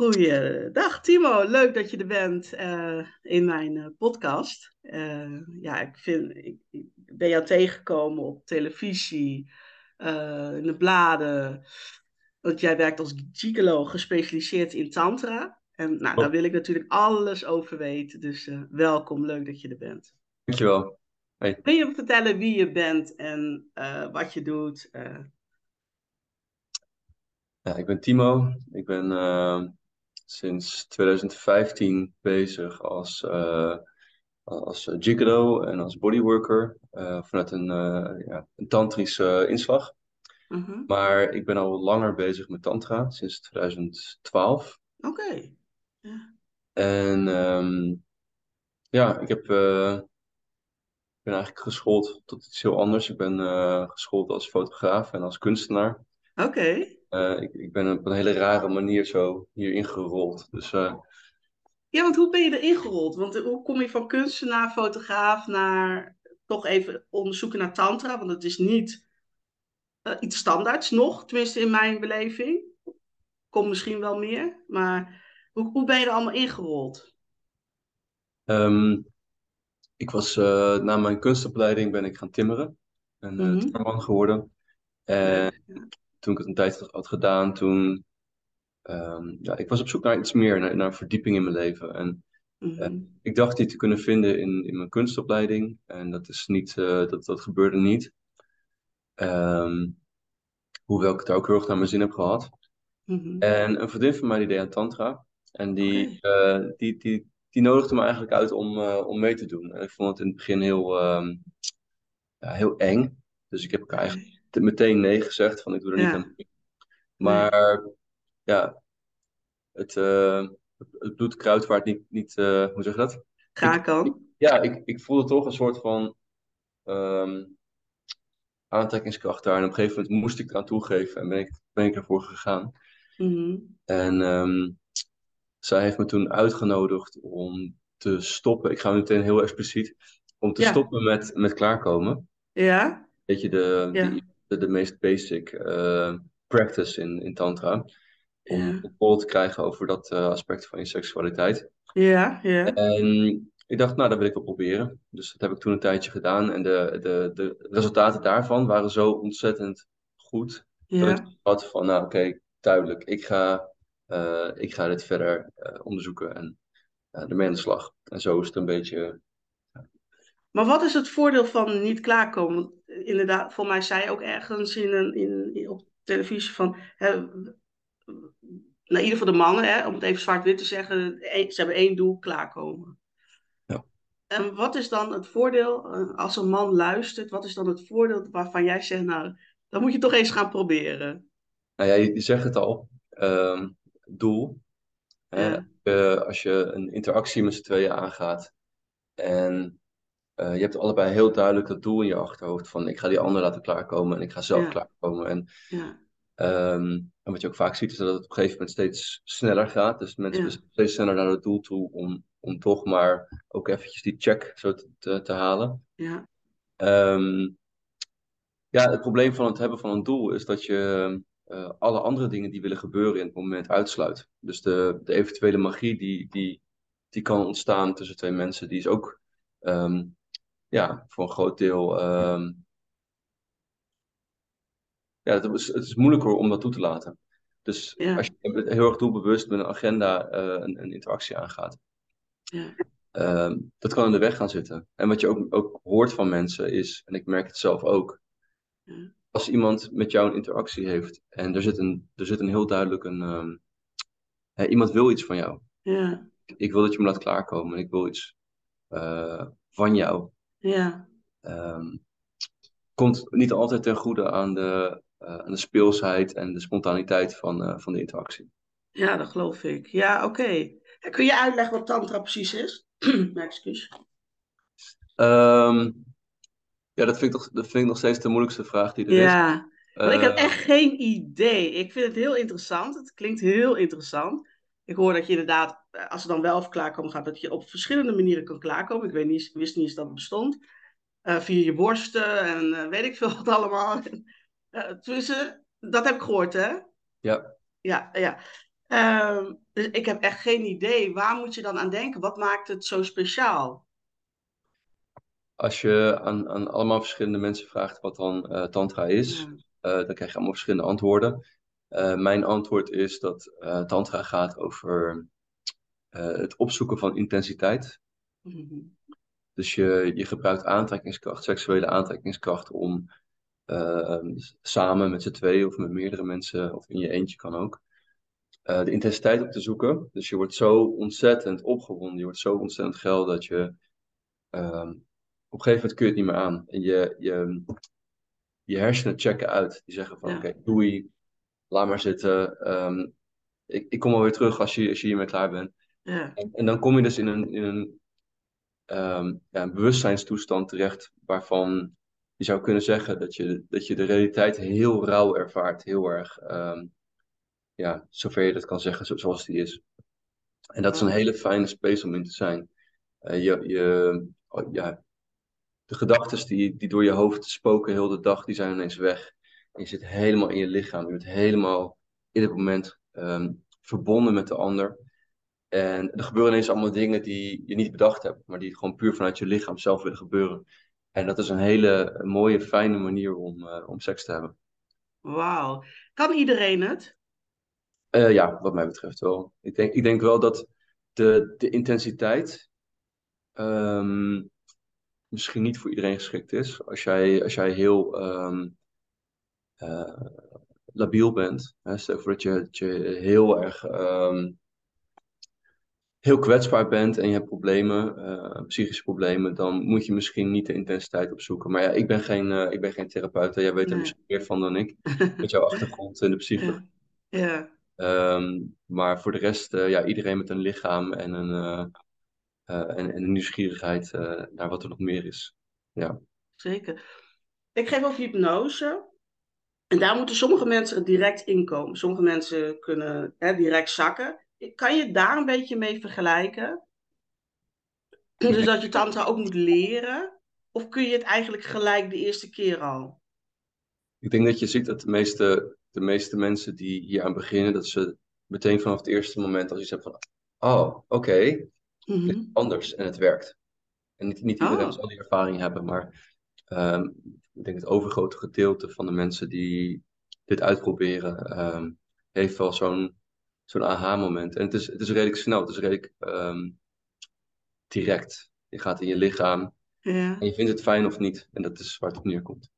Goeiedag Timo, leuk dat je er bent uh, in mijn uh, podcast. Uh, ja, ik, vind, ik, ik, ben jou tegengekomen op televisie, in de bladen. Want jij werkt als gigolo gespecialiseerd in tantra. En nou, daar wil ik natuurlijk alles over weten. Dus welkom, leuk dat je er bent. Dankjewel. Hey. Kun je vertellen wie je bent en wat je doet? Ja, ik ben Timo. Ik ben sinds 2015 bezig als, uh, als gigolo en als bodyworker uh, vanuit een, uh, ja, een tantrische inslag. Mm-hmm. Maar ik ben al langer bezig met tantra, sinds 2012. Oké. Ja. En um, ja, ik heb, ben eigenlijk geschoold tot iets heel anders. Ik ben geschoold als fotograaf en als kunstenaar. Oké. Uh, ik, ik, ben op een hele rare manier zo hier ingerold. Dus, uh... Ja, want hoe ben je erin gerold? Want hoe kom je van kunstenaar, fotograaf naar toch even onderzoeken naar tantra? Want het is niet uh, iets standaards nog, tenminste in mijn beleving. Komt misschien wel meer, maar hoe, hoe ben je er allemaal ingerold? Um, ik was na mijn kunstopleiding ben ik gaan timmeren en mm -hmm. timmerman geworden. En toen ik het een tijd had gedaan, toen. Um, ja, ik was op zoek naar iets meer, naar, naar verdieping in mijn leven. En mm ik dacht die te kunnen vinden in, in mijn kunstopleiding. En dat is niet, uh, dat, dat gebeurde niet. Um, hoewel ik het ook heel erg naar mijn zin heb gehad. Mm-hmm. En een vriendin van mij die deed aan Tantra. En die, okay. uh, die, die, die nodigde me eigenlijk uit om, om mee te doen. En ik vond het in het begin heel, um, ja, heel eng. Dus ik heb eigenlijk meteen nee gezegd, van ik doe er niet aan Maar ja, het, uh, het bloed kruidt waar het niet, niet uh, hoe zeg je dat? Ga kan. ja, ik, ik voelde toch een soort van um, aantrekkingskracht daar. En op een gegeven moment moest ik eraan toegeven en ben ik, ben ik ervoor gegaan. Mm -hmm. En um, zij heeft me toen uitgenodigd om te stoppen. Ik ga meteen heel expliciet. Om te ja. stoppen met, met klaarkomen. Ja. Weet je, de, ja. die, de, de meest basic uh, practice in, in Tantra. Om ja. controle te krijgen over dat uh, aspect van je seksualiteit. Ja, ja. En ik dacht, nou, dat wil ik wel proberen. Dus dat heb ik toen een tijdje gedaan. En de, de, de resultaten daarvan waren zo ontzettend goed. Ja. Dat ik had van, nou oké, okay, duidelijk. Ik ga, uh, ik ga dit verder onderzoeken en ermee aan de slag. En zo is het een beetje maar wat is het voordeel van niet klaarkomen? inderdaad, voor mij zei ook ergens in een, in, op televisie van. Hè, nou, in ieder geval de mannen, hè, om het even zwart-wit te zeggen, ze hebben één doel, klaarkomen. Ja. En wat is dan het voordeel, eh, als een man luistert, wat is dan het voordeel waarvan jij zegt, nou, dan moet je toch eens gaan proberen? Nou ja, je, zegt het al, um, doel. Ja. Uh, als je een interactie met z'n tweeën aangaat en uh, je hebt allebei heel duidelijk dat doel in je achterhoofd van ik ga die ander laten klaarkomen en ik ga zelf ja. klaarkomen. En, ja. um, en wat je ook vaak ziet is dat het op een gegeven moment steeds sneller gaat. Dus mensen ja. steeds sneller naar het doel toe om, om toch maar ook eventjes die check zo te, te, te halen. Ja. Um, ja, het probleem van het hebben van een doel is dat je uh, alle andere dingen die willen gebeuren in het moment uitsluit. Dus de, de eventuele magie die, die, die kan ontstaan tussen twee mensen, die is ook um, ja, voor een groot deel. Um, ja, het is, het is moeilijker om dat toe te laten. Dus ja. als je heel erg doelbewust met een agenda uh, een, een, interactie aangaat, ja. um, dat kan in de weg gaan zitten. En wat je ook, ook hoort van mensen is, en ik merk het zelf ook, ja. als iemand met jou een interactie heeft en er zit een, er zit een heel duidelijk een. Um, hè, iemand wil iets van jou. Ja. Ik wil dat je me laat klaarkomen. Ik wil iets uh, van jou. Ja. Um, komt niet altijd ten goede aan de, uh, aan de speelsheid en de spontaniteit van, uh, van de interactie. Ja, dat geloof ik. Ja, oké. Okay. Kun je uitleggen wat tantra precies is? Excuus. Um, ja, dat vind, ik toch, dat vind ik nog steeds de moeilijkste vraag die er ja. is. Ja, uh, ik heb echt geen idee. Ik vind het heel interessant. Het klinkt heel interessant. Ik hoor dat je inderdaad, als er dan wel over klaarkomen gaat, dat je op verschillende manieren kan klaarkomen. Ik weet niet, wist niet eens dat het bestond. Uh, via je borsten en uh, weet ik veel wat allemaal. Tussen, dat heb ik gehoord, hè? Ja. Ja, ja. Ehm, dus ik heb echt geen idee. Waar moet je dan aan denken? Wat maakt het zo speciaal? Als je aan, aan allemaal verschillende mensen vraagt wat dan tantra is, uh, dan krijg je allemaal verschillende antwoorden. Uh, mijn antwoord is dat tantra gaat over het opzoeken van intensiteit. Mm Dus je, je gebruikt aantrekkingskracht, seksuele aantrekkingskracht om samen met z'n twee of met meerdere mensen, of in je eentje kan ook, de intensiteit op te zoeken. Dus je wordt zo ontzettend opgewonden, je wordt zo ontzettend geil dat je ehm, op een gegeven moment kun je het niet meer aan. En je, je, je hersenen checken uit. Die zeggen van, oké, doei, laat maar zitten. Ehm, ik, ik kom alweer terug als je, als je hiermee klaar bent. Ja. En, en, dan kom je dus in een, in een, um, ja, een bewustzijnstoestand terecht waarvan je zou kunnen zeggen dat je, dat je de realiteit heel rauw ervaart. Heel erg, um, ja, zover je dat kan zeggen, zoals die is. En dat is een hele fijne space om in te zijn. Uh, je, je, oh, ja, de gedachten die, die door je hoofd spoken heel de dag, die zijn ineens weg. En je zit helemaal in je lichaam. Je bent helemaal in het moment ehm, verbonden met de ander. En er gebeuren ineens allemaal dingen die je niet bedacht hebt, maar die gewoon puur vanuit je lichaam zelf willen gebeuren. En dat is een hele mooie, fijne manier om, uh, om seks te hebben. Wauw. Kan iedereen het? Uh, ja, wat mij betreft wel. Ik denk, ik denk wel dat de, de intensiteit um, misschien niet voor iedereen geschikt is. Als jij, als jij heel um, uh, labiel bent, hè, stel voor dat je, dat je heel erg um, heel kwetsbaar bent en je hebt problemen, uh, psychische problemen, dan moet je misschien niet de intensiteit opzoeken. Maar ja, ik ben geen, uh, ik ben geen therapeut, jij weet er misschien meer van dan ik, met jouw achtergrond in de psychologie. Ja. ja. Um, maar voor de rest, ja, iedereen met een lichaam en een, en, en de nieuwsgierigheid naar wat er nog meer is. Ja. Zeker. Ik geef over hypnose. En daar moeten sommige mensen direct inkomen. Sommige mensen kunnen hè, direct zakken. Kan je daar een beetje mee vergelijken? Dus dat je tantra ook moet leren? Of kun je het eigenlijk gelijk de eerste keer al? Ik denk dat je ziet dat de meeste, de meeste mensen die hier aan beginnen, dat ze meteen vanaf het eerste moment als je zegt van, oh, oké, mm anders en het werkt. En niet, niet iedereen oh. zal die ervaring hebben, maar um, ik denk het overgrote gedeelte van de mensen die dit uitproberen, um, heeft wel zo'n zo'n aha-moment. En het is, het is redelijk snel, het is redelijk um, direct. Je gaat in je lichaam ja. en je vindt het fijn of niet. En dat is waar het op neerkomt.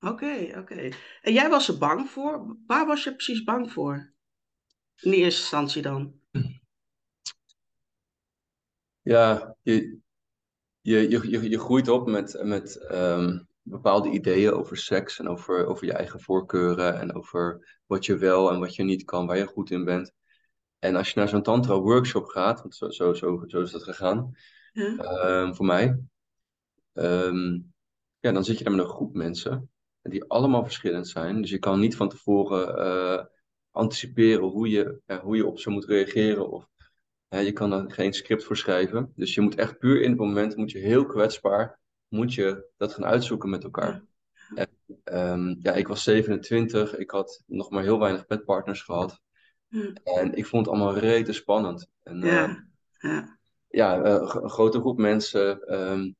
Oké, oké. En jij was er bang voor. Waar was je precies bang voor? In de eerste instantie dan? Ja, je, je, je, je groeit op met, met um, bepaalde ideeën over seks en over, over je eigen voorkeuren en over wat je wel en wat je niet kan, waar je goed in bent. En als je naar zo'n tantra workshop gaat, want zo, zo, zo, zo is dat gegaan ja. um, voor mij, um, ja, dan zit je daar met een groep mensen die allemaal verschillend zijn. Dus je kan niet van tevoren uh, anticiperen hoe je, uh, hoe je op ze moet reageren of je kan daar geen script voor schrijven. Dus je moet echt puur in het moment, moet je heel kwetsbaar, moet je dat gaan uitzoeken met elkaar. En, um, ja, ik was 27, ik had nog maar heel weinig bedpartners gehad. En ik vond het allemaal rete spannend. En, ja, uh, ja. ja uh, een grote groep mensen, um,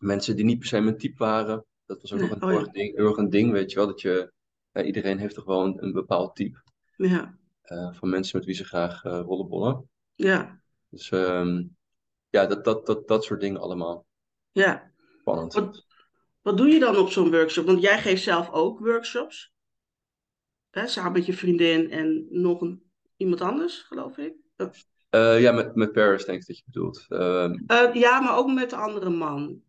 mensen die niet per se mijn type waren. Dat was ook nog een, oh, ja. ding, erg een ding, weet je wel. Dat je, iedereen heeft toch wel een, een bepaald type. Ja. Van mensen met wie ze graag rollenbollen. Ja. Dus um, ja, dat, dat, dat, dat soort dingen allemaal. Ja. Spannend. Wat, wat doe je dan op zo'n workshop? Want jij geeft zelf ook workshops. Hè, samen met je vriendin en nog een, iemand anders, geloof ik. Uh, ja, met, met Paris denk ik dat je bedoelt. Uh, ja, maar ook met de andere man.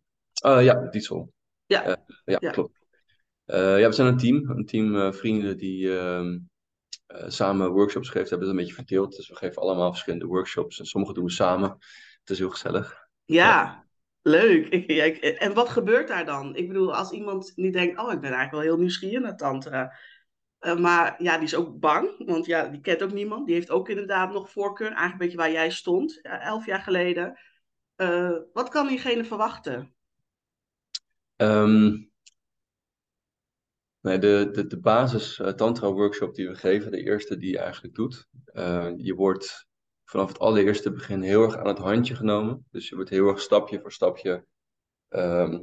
Uh, ja, Diesel. Ja. ja, ja, klopt. ja, we zijn een team. Een team vrienden die ehm, samen workshops geeft, hebben we het een beetje verdeeld. Dus we geven allemaal verschillende workshops. En sommige doen we samen. Het is heel gezellig. Ja, leuk. En wat gebeurt daar dan? Ik bedoel, als iemand niet denkt, oh, ik ben eigenlijk wel heel nieuwsgierig naar tantra. Uh, maar ja, die is ook bang, want ja, die kent ook niemand. Die heeft ook inderdaad nog voorkeur, eigenlijk een beetje waar jij stond, elf jaar geleden. Uh, wat kan diegene verwachten? Um, Nee, de, de, de basis uh, tantra workshop die we geven, de eerste die je eigenlijk doet, je wordt vanaf het allereerste begin heel erg aan het handje genomen. Dus je wordt heel erg stapje voor stapje, ehm,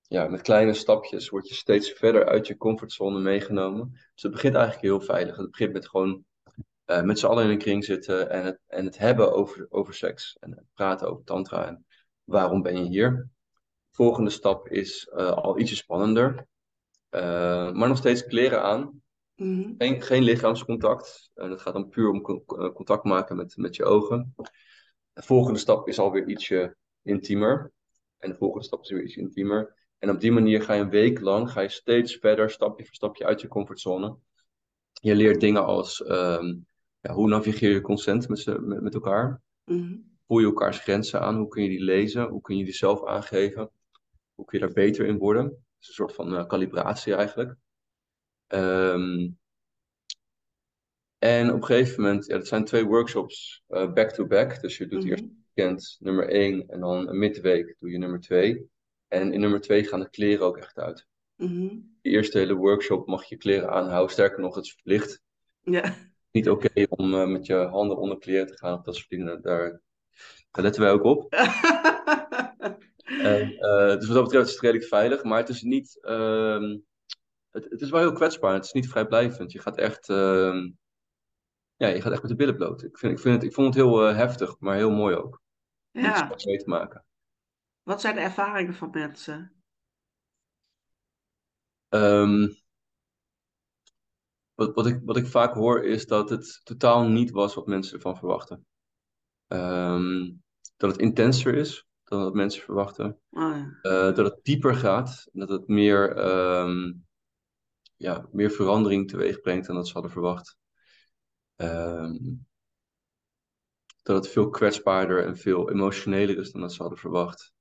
ja, met kleine stapjes word je steeds verder uit je comfortzone meegenomen. Dus het begint eigenlijk heel veilig. Het begint met gewoon uh, met z'n allen in een kring zitten en het, en het hebben over, over seks. En praten over tantra en waarom ben je hier. Volgende stap is uh, al ietsje spannender. Uh, maar nog steeds kleren aan. Mhm. geen, geen lichaamscontact. En het gaat dan puur om contact maken met, met je ogen. De volgende stap is alweer ietsje intiemer. En de volgende stap is weer iets intiemer. En op die manier ga je een week lang ga je steeds verder, stapje voor stapje uit je comfortzone. Je leert dingen als um, ja, hoe navigeer je consent met, met, met elkaar? Mm Voel je elkaars grenzen aan? Hoe kun je die lezen? Hoe kun je die zelf aangeven? Hoe kun je daar beter in worden? Het is een soort van uh, calibratie eigenlijk. Um, en op een gegeven moment, ja, dat zijn twee workshops back-to-back. Uh, dus je doet mm -hmm. eerst weekend nummer 1 en dan een midweek doe je nummer 2. En in nummer 2 gaan de kleren ook echt uit. Mm -hmm. De eerste hele workshop mag je kleren aanhouden. Sterker nog, het is verplicht. Ja. Niet oké okay om uh, met je handen onder kleren te gaan of dat soort dingen. Daar, daar letten wij ook op. en, uh, dus wat dat betreft is het redelijk veilig, maar het is niet. Uh, het, het, is wel heel kwetsbaar. Het is niet vrijblijvend. Je gaat echt. Uh, ja, je gaat echt met de billen bloot. Ik, vind, ik, vind het, ik vond het heel uh, heftig, maar heel mooi ook. Om Ja. iets mee te maken. Wat zijn de ervaringen van mensen? Um, wat, wat, ik, wat ik vaak hoor is dat het totaal niet was wat mensen ervan verwachten. Um, dat het intenser is dan wat mensen verwachten. Oh, ja. Uh, dat het dieper gaat. Dat het meer, um, ja, meer verandering teweeg brengt dan dat ze hadden verwacht. Um, dat het veel kwetsbaarder en veel emotioneler is dan dat ze hadden verwacht.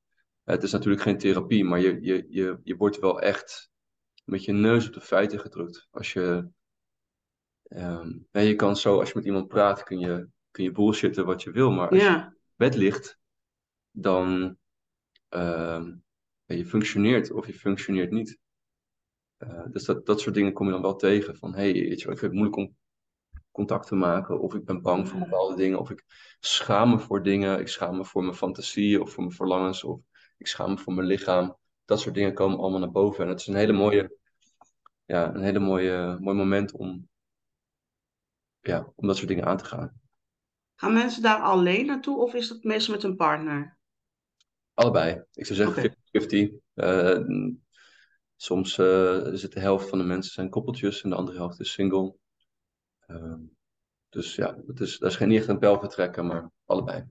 Het is natuurlijk geen therapie, maar je, je, je, je wordt wel echt met je neus op de feiten gedrukt. Als je, um, ja, je kan zo, als je met iemand praat, kun je, kun je bullshitten wat je wil, maar als Ja. je bed ligt, dan um, ja, je functioneert of je functioneert niet. Uh, dus dat, dat soort dingen kom je dan wel tegen. Van hé, hey, weet je, wel, ik vind het moeilijk om contact te maken, of ik ben bang voor bepaalde dingen, of ik schaam me voor dingen, ik schaam me voor mijn fantasie of voor mijn verlangens, of ik schaam me voor mijn lichaam. Dat soort dingen komen allemaal naar boven. En het is een hele mooie, ja, een hele mooie, mooi moment om, ja, om dat soort dingen aan te gaan. Gaan mensen daar alleen naartoe of is het meestal met een partner? Allebei. Ik zou zeggen Oké. 50-50. Uh, soms uh, is de helft van de mensen zijn koppeltjes en de andere helft is single. Uh, dus ja, het is, dat is geen, echt een pijl vertrekken, maar allebei.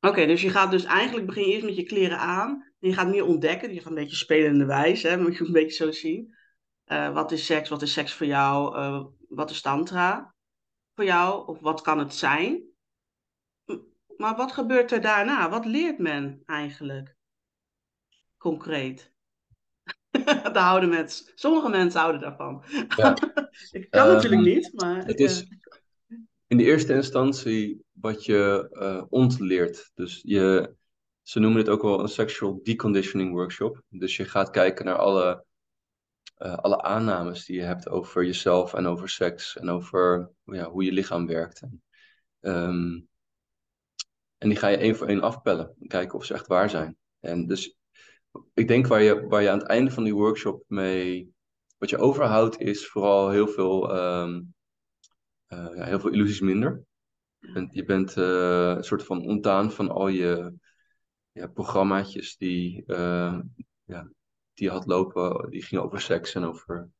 Oké, dus je gaat dus eigenlijk begin je eerst met je kleren aan. Je gaat meer ontdekken. Je gaat een beetje spelende wijze, hè, moet je een beetje zo zien. Uh, wat is seks? Wat is seks voor jou? Uh, wat is tantra voor jou? Of wat kan het zijn? Maar wat gebeurt er daarna? Wat leert men eigenlijk? Concreet. Daar houden mensen, sommige mensen houden daarvan. Ja. Ik kan Um, natuurlijk niet, maar. Het is in de eerste instantie wat je uh, ontleert. Dus je, ze noemen het ook wel een sexual deconditioning workshop. Dus je gaat kijken naar alle, uh, alle aannames die je hebt over jezelf en over seks en over ja, hoe je lichaam werkt. En, um, en die ga je één voor één afpellen en kijken of ze echt waar zijn. En dus ik denk waar je, waar je aan het einde van die workshop mee. Wat je overhoudt is vooral heel veel, um, uh, ja, heel veel illusies minder. Je bent, je bent uh, een soort van ontdaan van al je ja, programmaatjes die, uh, ja, die je had lopen. Die gingen over seks en over.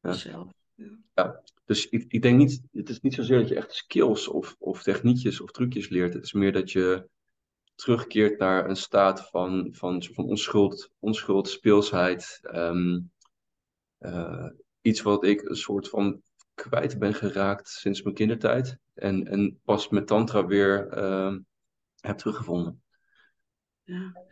Zelf. Ja. ja. Dus ik, ik denk niet, het is niet zozeer dat je echt skills of, of techniekjes of trucjes leert. Het is meer dat je terugkeert naar een staat van, van, van onschuld, onschuld, speelsheid. Um, uh, iets wat ik een soort van kwijt ben geraakt sinds mijn kindertijd. En, en pas met Tantra weer uh, heb teruggevonden. Ja.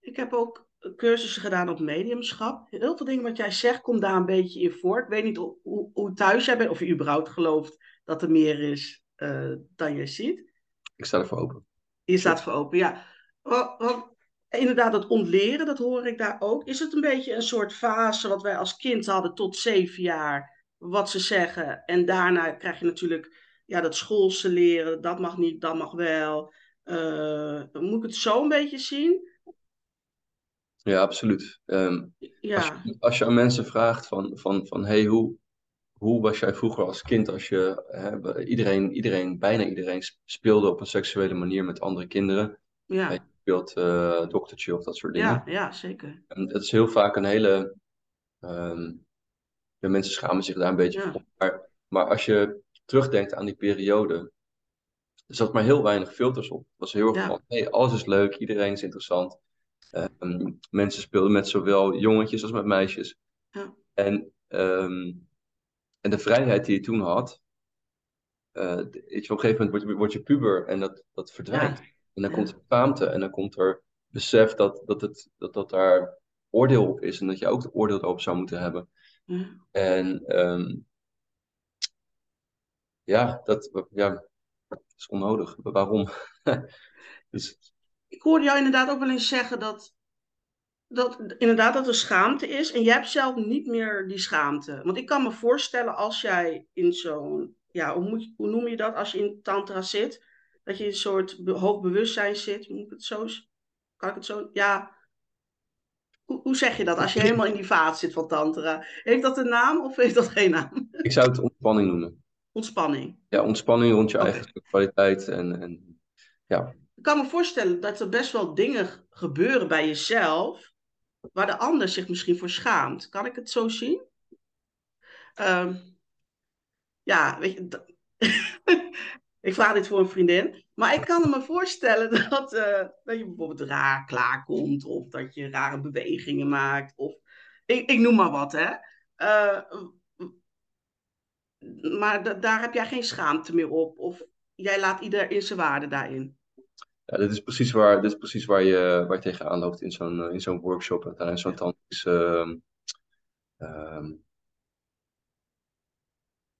Ik heb ook cursussen gedaan op mediumschap. Heel veel dingen wat jij zegt komt daar een beetje in voor. Ik weet niet hoe, hoe thuis jij bent, of je überhaupt gelooft dat er meer is uh, dan je ziet. Ik sta ervoor open. Je staat voor open, ja. Inderdaad, het ontleren, dat hoor ik daar ook. Is het een beetje een soort fase wat wij als kind hadden tot zeven jaar, wat ze zeggen. En daarna krijg je natuurlijk ja, dat schoolse leren, dat mag niet, dat mag wel. Uh, moet ik het zo een beetje zien? Ja, absoluut. Ehm, ja. Als, je, als je aan mensen vraagt van, van, van hey, hoe, hoe was jij vroeger als kind als je, hè, iedereen, iedereen, bijna iedereen speelde op een seksuele manier met andere kinderen. Ja. Je speelt uh, doktertje of dat soort dingen. Ja, ja zeker. En het is heel vaak een hele, um, de mensen schamen zich daar een beetje voor. Maar, maar als je terugdenkt aan die periode, er zat maar heel weinig filters op. Het was heel erg van, hey, alles is leuk, iedereen is interessant. Um, mensen speelden met zowel jongetjes als met meisjes. Ja. En um, en de vrijheid die je toen had, uh, weet je, op een gegeven moment word je, word je puber en dat, dat verdwijnt. En dan komt er schaamte en dan komt er besef dat, dat, het, dat, dat daar oordeel op is en dat je ook het oordeel erop zou moeten hebben. En um, ja, dat, ja, dat is onnodig. Waarom? dus... Ik hoorde jou inderdaad ook wel eens zeggen dat dat inderdaad dat er schaamte is. En jij hebt zelf niet meer die schaamte. Want ik kan me voorstellen als jij in zo'n, ja, hoe, moet, hoe noem je dat als je in tantra zit? Dat je in een soort hoog bewustzijn zit. Moet ik het zo, kan ik het zo, ja. Hoe, hoe zeg je dat als je helemaal in die vaat zit van tantra? Heeft dat een naam of heeft dat geen naam? Ik zou het ontspanning noemen. Ontspanning? Ja, ontspanning rond je eigen kwaliteit en, en ja. Ik kan me voorstellen dat er best wel dingen gebeuren bij jezelf waar de ander zich misschien voor schaamt. Kan ik het zo zien? Ehm, ja, weet je, ik vraag dit voor een vriendin, maar ik kan me voorstellen dat, uh, dat je bijvoorbeeld raar klaarkomt of dat je rare bewegingen maakt of ik, ik noem maar wat, hè. Uh, maar daar heb jij geen schaamte meer op of jij laat ieder in zijn waarde daarin. Ja, dit is precies waar, dit is precies waar, je, waar je tegenaan loopt in zo'n in zo'n workshop en in zo'n tantrisch.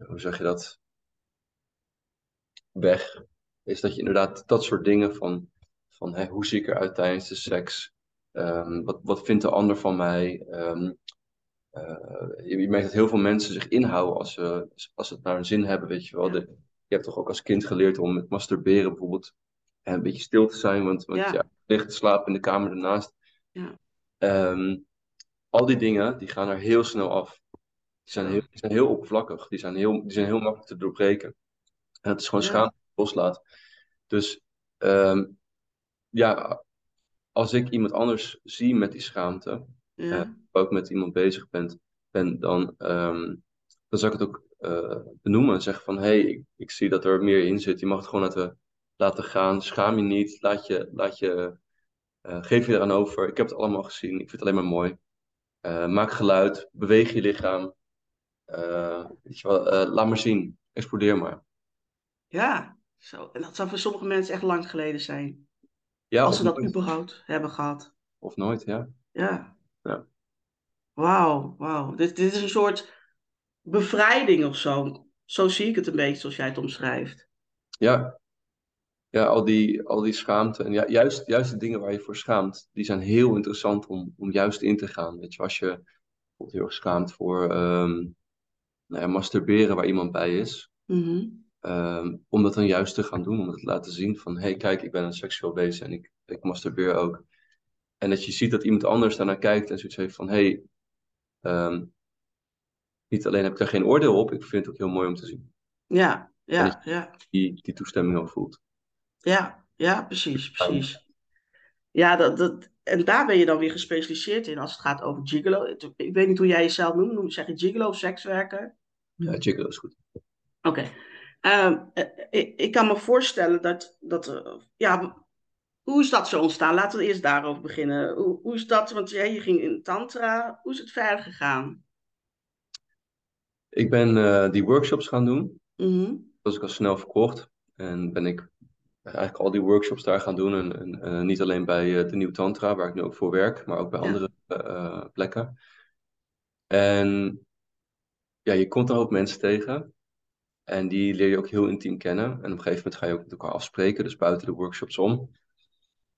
Hoe zeg je dat? Weg. Is dat je inderdaad dat soort dingen van, van hè, hoe zie ik eruit tijdens de seks? Um, wat, wat vindt de ander van mij? Um, uh, je, merkt dat heel veel mensen zich inhouden als ze, als ze het naar hun zin hebben, weet je wel. De, je hebt toch ook als kind geleerd om met masturberen bijvoorbeeld en een beetje stil te zijn, want, want ja. ja ligt te slapen in de kamer ernaast. Ja. Ehm, al die dingen, die gaan er heel snel af. Die zijn heel, die zijn heel oppervlakkig, die zijn heel, die zijn heel makkelijk te doorbreken. En het is gewoon schaamte loslaat. Dus um, ja, als ik iemand anders zie met die schaamte, ja. ook met iemand bezig ben, ben dan, um, dan zou ik het ook uh, benoemen en zeggen van, hé, hey, ik, ik, zie dat er meer in zit. Je mag het gewoon laten laten gaan. Schaam je niet. Laat je, laat je, uh, geef je eraan over. Ik heb het allemaal gezien. Ik vind het alleen maar mooi. Uh, maak geluid. Beweeg je lichaam. Uh, weet je wel, laat maar zien. Explodeer maar. Ja, zo. En dat zou voor sommige mensen echt lang geleden zijn. Ja, Als ze dat überhaupt hebben gehad. Of nooit, ja. Ja. ja. Wauw, wauw. Dit, dit is een soort bevrijding of zo. Zo zie ik het een beetje zoals jij het omschrijft. Ja, ja, al die, al die schaamte. En ja, juist, juist de dingen waar je voor schaamt, die zijn heel interessant om, om juist in te gaan. Weet je, als je bijvoorbeeld heel erg schaamt voor um, nou ja, masturberen waar iemand bij is. Mm om dat dan juist te gaan doen, om het te laten zien van, hé hey, kijk, ik ben een seksueel wezen en ik, ik masturbeer ook. En dat je ziet dat iemand anders daarnaar kijkt en zoiets heeft van, hé, hey, um, niet alleen heb ik daar geen oordeel op, ik vind het ook heel mooi om te zien. Ja, ja, ja. Die, die toestemming ook voelt. Ja, ja, precies, precies. Ja, dat, dat, en daar ben je dan weer gespecialiseerd in als het gaat over gigolo. Ik weet niet hoe jij jezelf noemt. Zeg je gigolo of sekswerker? Ja, gigolo is goed. Oké. Ehm, eh, ik, ik, kan me voorstellen dat, dat uh, ja, hoe is dat zo ontstaan? Laten we eerst daarover beginnen. Hoe, hoe is dat, want jij je ging in tantra, hoe is het verder gegaan? Ik ben uh, die workshops gaan doen. Mm -hmm. was ik al snel verkocht. En ben ik eigenlijk al die workshops daar gaan doen. En, en niet alleen bij uh, de Nieuw Tantra, waar ik nu ook voor werk, maar ook bij andere uh, plekken. En ja, je komt er ook mensen tegen. En die leer je ook heel intiem kennen. En op een gegeven moment ga je ook met elkaar afspreken, dus buiten de workshops om.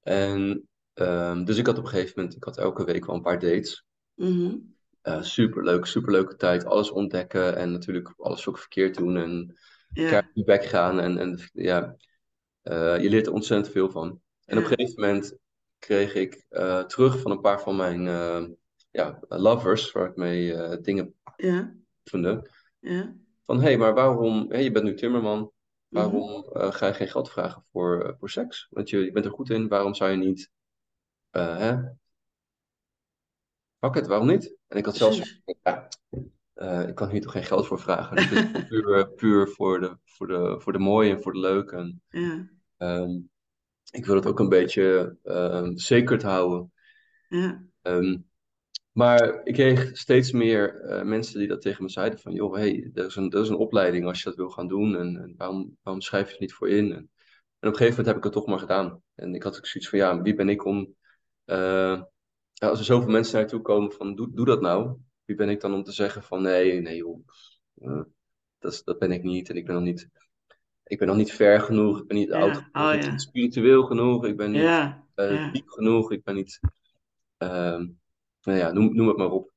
En um, dus ik had op een gegeven moment, ik had elke week wel een paar dates. Mm -hmm. uh, superleuk, superleuke tijd. Alles ontdekken en natuurlijk alles ook verkeerd doen. En ja. feedback gaan. En, en ja, uh, je leert er ontzettend veel van. En op een gegeven moment kreeg ik uh, terug van een paar van mijn uh, ja, lovers, waar ik mee dingen ja. oefende. Ja. Van, hé, hey, maar waarom, hey, je bent nu timmerman, waarom mm -hmm. ga je geen geld vragen voor, voor seks? Want je, je bent er goed in, waarom zou je niet, hè? Pak het, waarom niet? En ik had zelfs, ja, uh, ik kan hier toch geen geld voor vragen. Het is puur, puur voor, de, voor, de, voor de mooie en voor de leuke. En, ja. um, ik wil het ook een beetje um, houden. Ja. Um, maar ik kreeg steeds meer uh, mensen die dat tegen me zeiden van... joh, hey, er, is een, er is een opleiding als je dat wil gaan doen. En, en waarom, waarom schrijf je er niet voor in? En, en, op een gegeven moment heb ik het toch maar gedaan. En ik had ook zoiets van, ja, wie ben ik om... Uh, als er zoveel mensen naartoe komen van, doe, doe dat nou wie ben ik dan om te zeggen van nee, nee joh, uh, dat, dat ben ik niet en ik ben nog niet, ik ben nog niet ver genoeg, ik ben niet Ja, oud genoeg, oh ik ben niet spiritueel genoeg, ik ben niet eh, diep genoeg, ik ben niet, ehm, nou ja, noem, noem het maar op.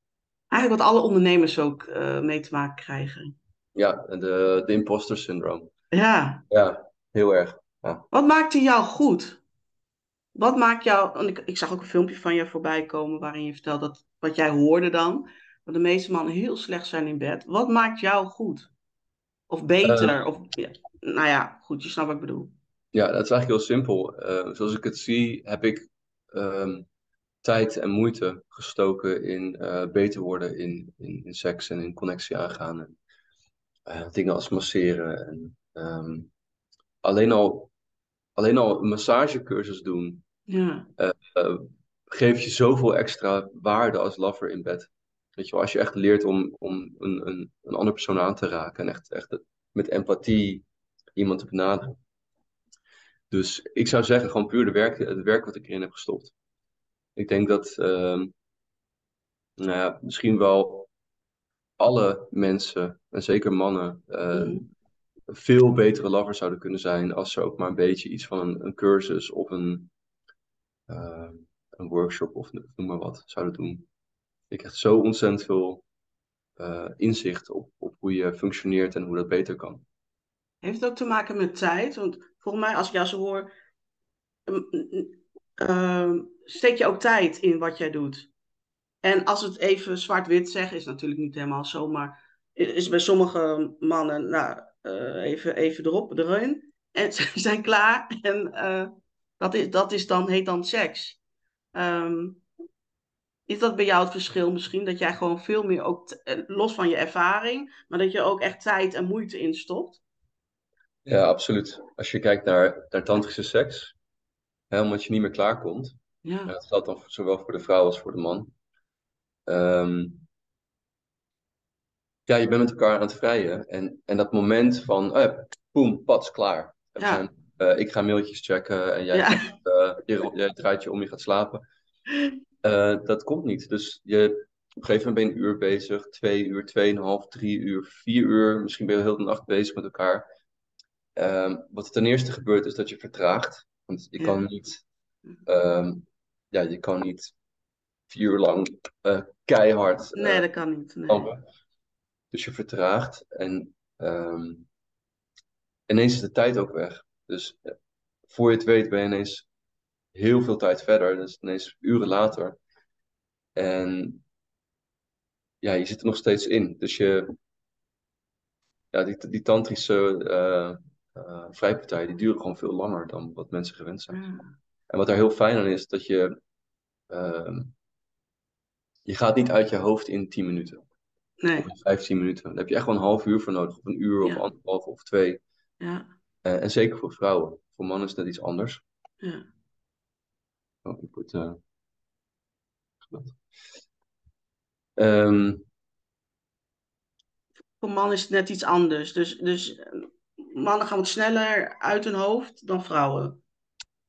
Eigenlijk wat alle ondernemers ook eh, mee te maken krijgen. Ja, de, de imposter syndroom. Ja, Ja, heel erg. Ja. wat maakte jou goed? Wat maakt jou, want ik, ik zag ook een filmpje van je voorbij komen waarin je vertelt dat wat jij hoorde dan, dat de meeste mannen heel slecht zijn in bed. Wat maakt jou goed? Of beter? of, ja, nou ja, goed, je snapt wat ik bedoel. Ja, dat is eigenlijk heel simpel. Eh, zoals ik het zie, heb ik ehm, tijd en moeite gestoken in eh, beter worden in, in, in seks en in connectie aangaan. En, eh, dingen als masseren. En, ehm, alleen, al, alleen al een massagecursus doen Ja, geeft je zoveel extra waarde als lover in bed. Weet je wel, als je echt leert om, om een, een, een andere persoon aan te raken en echt, echt met empathie iemand te benaderen. Dus ik zou zeggen, gewoon puur de werk, het werk wat ik erin heb gestopt. Ik denk dat, uh, nou ja, misschien wel alle mensen, en zeker mannen, uh, mm. veel betere lovers zouden kunnen zijn als ze ook maar een beetje iets van een, een cursus of een, uh, een workshop of noem maar wat zouden doen. Ik heb zo ontzettend veel uh, inzicht op, op hoe je functioneert en hoe dat beter kan. Heeft ook te maken met tijd? Want volgens mij, als ik jou zo hoor, uh, steek je ook tijd in wat jij doet. En als het even zwart-wit zeggen, is natuurlijk niet helemaal zo, maar is bij sommige mannen, nou, uh, even, even erop, erin. En ze zijn klaar. En uh, dat, is, dat is dan, heet dan seks. Um, is dat bij jou het verschil misschien? Dat jij gewoon veel meer, ook los van je ervaring, maar dat je ook echt tijd en moeite instopt? Ja, absoluut. Als je kijkt naar, naar tantrische seks, hè, omdat je niet meer klaarkomt. Ja. Dat geldt dan zowel voor de vrouw als voor de man. Um, ja, je bent met elkaar aan het vrijen. En, en dat moment van, oh ja, boem, pats, klaar. Ja. zijn, uh, ik ga mailtjes checken en jij, Ja. gaat, uh, je, jij draait je om, je gaat slapen. Uh, dat komt niet. Dus je, op een gegeven moment ben je een uur bezig, twee uur, tweeënhalf, drie uur, vier uur. Misschien ben je heel de nacht bezig met elkaar. Um, wat er ten eerste gebeurt is dat je vertraagt. Want je Ja. kan niet, um, ja, je kan niet vier uur lang uh, keihard uh, Nee, dat kan niet. Nee. Dus je vertraagt en um, ineens is de tijd ook weg. Dus voor je het weet ben je ineens heel veel tijd verder. Dus ineens uren later. En ja, je zit er nog steeds in. Dus je, ja, die, die tantrische uh, vrijpartijen, die duren gewoon veel langer dan wat mensen gewend zijn. Ja. En wat daar heel fijn aan is, dat je, uh, je gaat niet uit je hoofd in 10 minuten. Nee. Of in 15 minuten. Daar heb je echt wel een half uur voor nodig. Of een uur, of anderhalf, of twee. Ja. Uh, en zeker voor vrouwen. Voor mannen is dat iets anders. Ja. Uh... Um, Voor mannen is het net iets anders. Dus, dus eh, mannen gaan wat sneller uit hun hoofd dan vrouwen.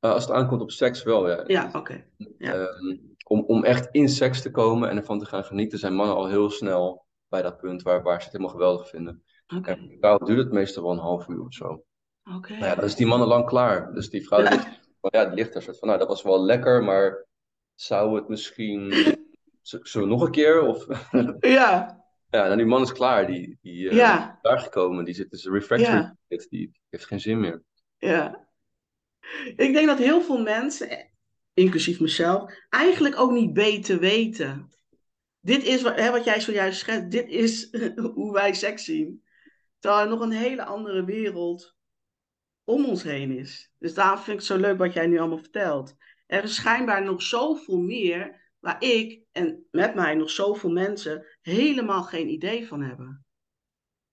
uh, als het aankomt op seks wel, ja. Ja, oké. Ja. Um, om, om echt in seks te komen en ervan te gaan genieten, zijn mannen al heel snel bij dat punt waar, waar ze het helemaal geweldig vinden. Oké. En vrouwen duurt het meestal wel een half uur of zo. Oké. Nou ja, dan is die mannen lang klaar. Dus die vrouw ja, die ligt er soort van, nou dat was wel lekker, maar zou het misschien, zullen we nog een keer? Of, Ja. Ja, nou, die man is klaar. Die, die uh, ja. is daar gekomen. Die zit dus refractory. Ja. Die, die heeft geen zin meer. Ja. Ik denk dat heel veel mensen, inclusief mezelf, eigenlijk ook niet beter weten. Dit is wat, hè, wat jij zojuist schetst. Dit is hoe wij seks zien. Terwijl er nog een hele andere wereld om ons heen is. Dus daarom vind ik het zo leuk wat jij nu allemaal vertelt. Er is schijnbaar nog zoveel meer waar ik en met mij nog zoveel mensen helemaal geen idee van hebben.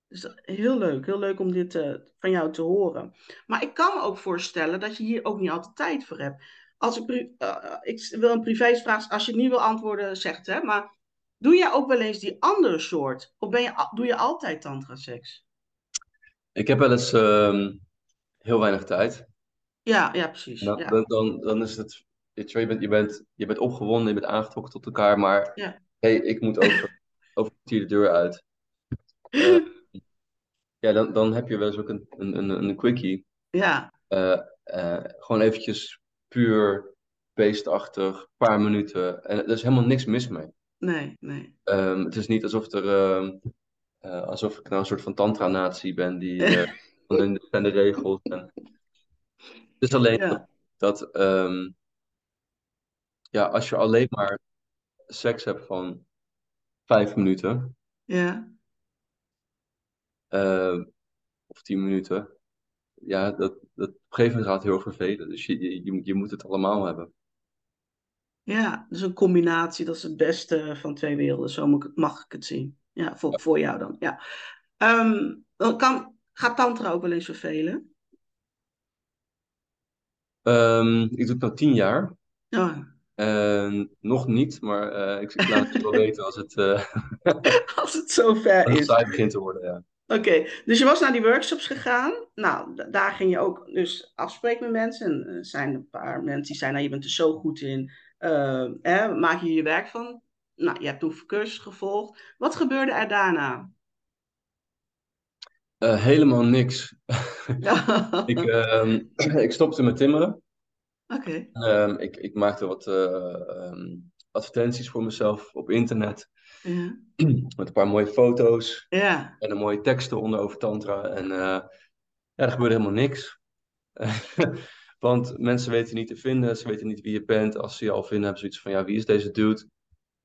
Dus heel leuk, heel leuk om dit uh, van jou te horen. Maar ik kan me ook voorstellen dat je hier ook niet altijd tijd voor hebt. Als ik, uh, ik wil een privésvraag, als je het niet wil antwoorden, zeg het. Hè? Maar doe jij ook wel eens die andere soort? Of ben je, doe je altijd tantra seks? Ik heb wel eens uh, heel weinig tijd. Ja, ja precies. Nou, ja. Dan, dan, dan is het je, bent, je, bent, je bent opgewonden, je bent aangetrokken tot elkaar, maar ja. hey, ik moet over, over de deur uit. Uh, ja, dan, dan heb je wel eens ook een, een, een, een quickie. Ja. Uh, uh, gewoon eventjes puur beestachtig, paar minuten. En er is helemaal niks mis mee. Nee, nee. Um, het is niet alsof, er, uh, alsof ik nou een soort van tantra-natie ben die van de, de regels. En... Het is alleen ja. dat, um, ja, als je alleen maar seks hebt van vijf minuten. Ja. Uh, of tien minuten. Ja, dat, dat op een gegeven moment gaat heel erg vervelen. Dus je, je, je moet het allemaal hebben. Ja, dus een combinatie, dat is het beste van twee werelden. Zo mag ik het zien. Ja, voor, voor jou dan. Ja. Um, kan, gaat Tantra ook wel eens vervelen? Um, ik doe het nu tien jaar. Ja. Uh, nog niet, maar uh, ik, ik, laat het wel weten als het, uh, als het zover als is. het begint te worden. Ja. Oké, dus je was naar die workshops gegaan. Nou, daar ging je ook dus afspreken met mensen. En er zijn een paar mensen die zeiden, nou, je bent er zo goed in. hè, maak je je werk van? Nou, je hebt toen cursus gevolgd. Wat gebeurde er daarna? Helemaal niks. ik, ehm, ik stopte met timmeren. Oké. Okay. Um, ik, ik maakte wat uh, um, advertenties voor mezelf op internet. Ja. Met een paar mooie foto's. Ja. En een mooie tekst eronder over Tantra. En uh, ja, er gebeurde helemaal niks. Want mensen weten niet te vinden, ze weten niet wie je bent. Als ze je al vinden, hebben ze zoiets van: ja, wie is deze dude?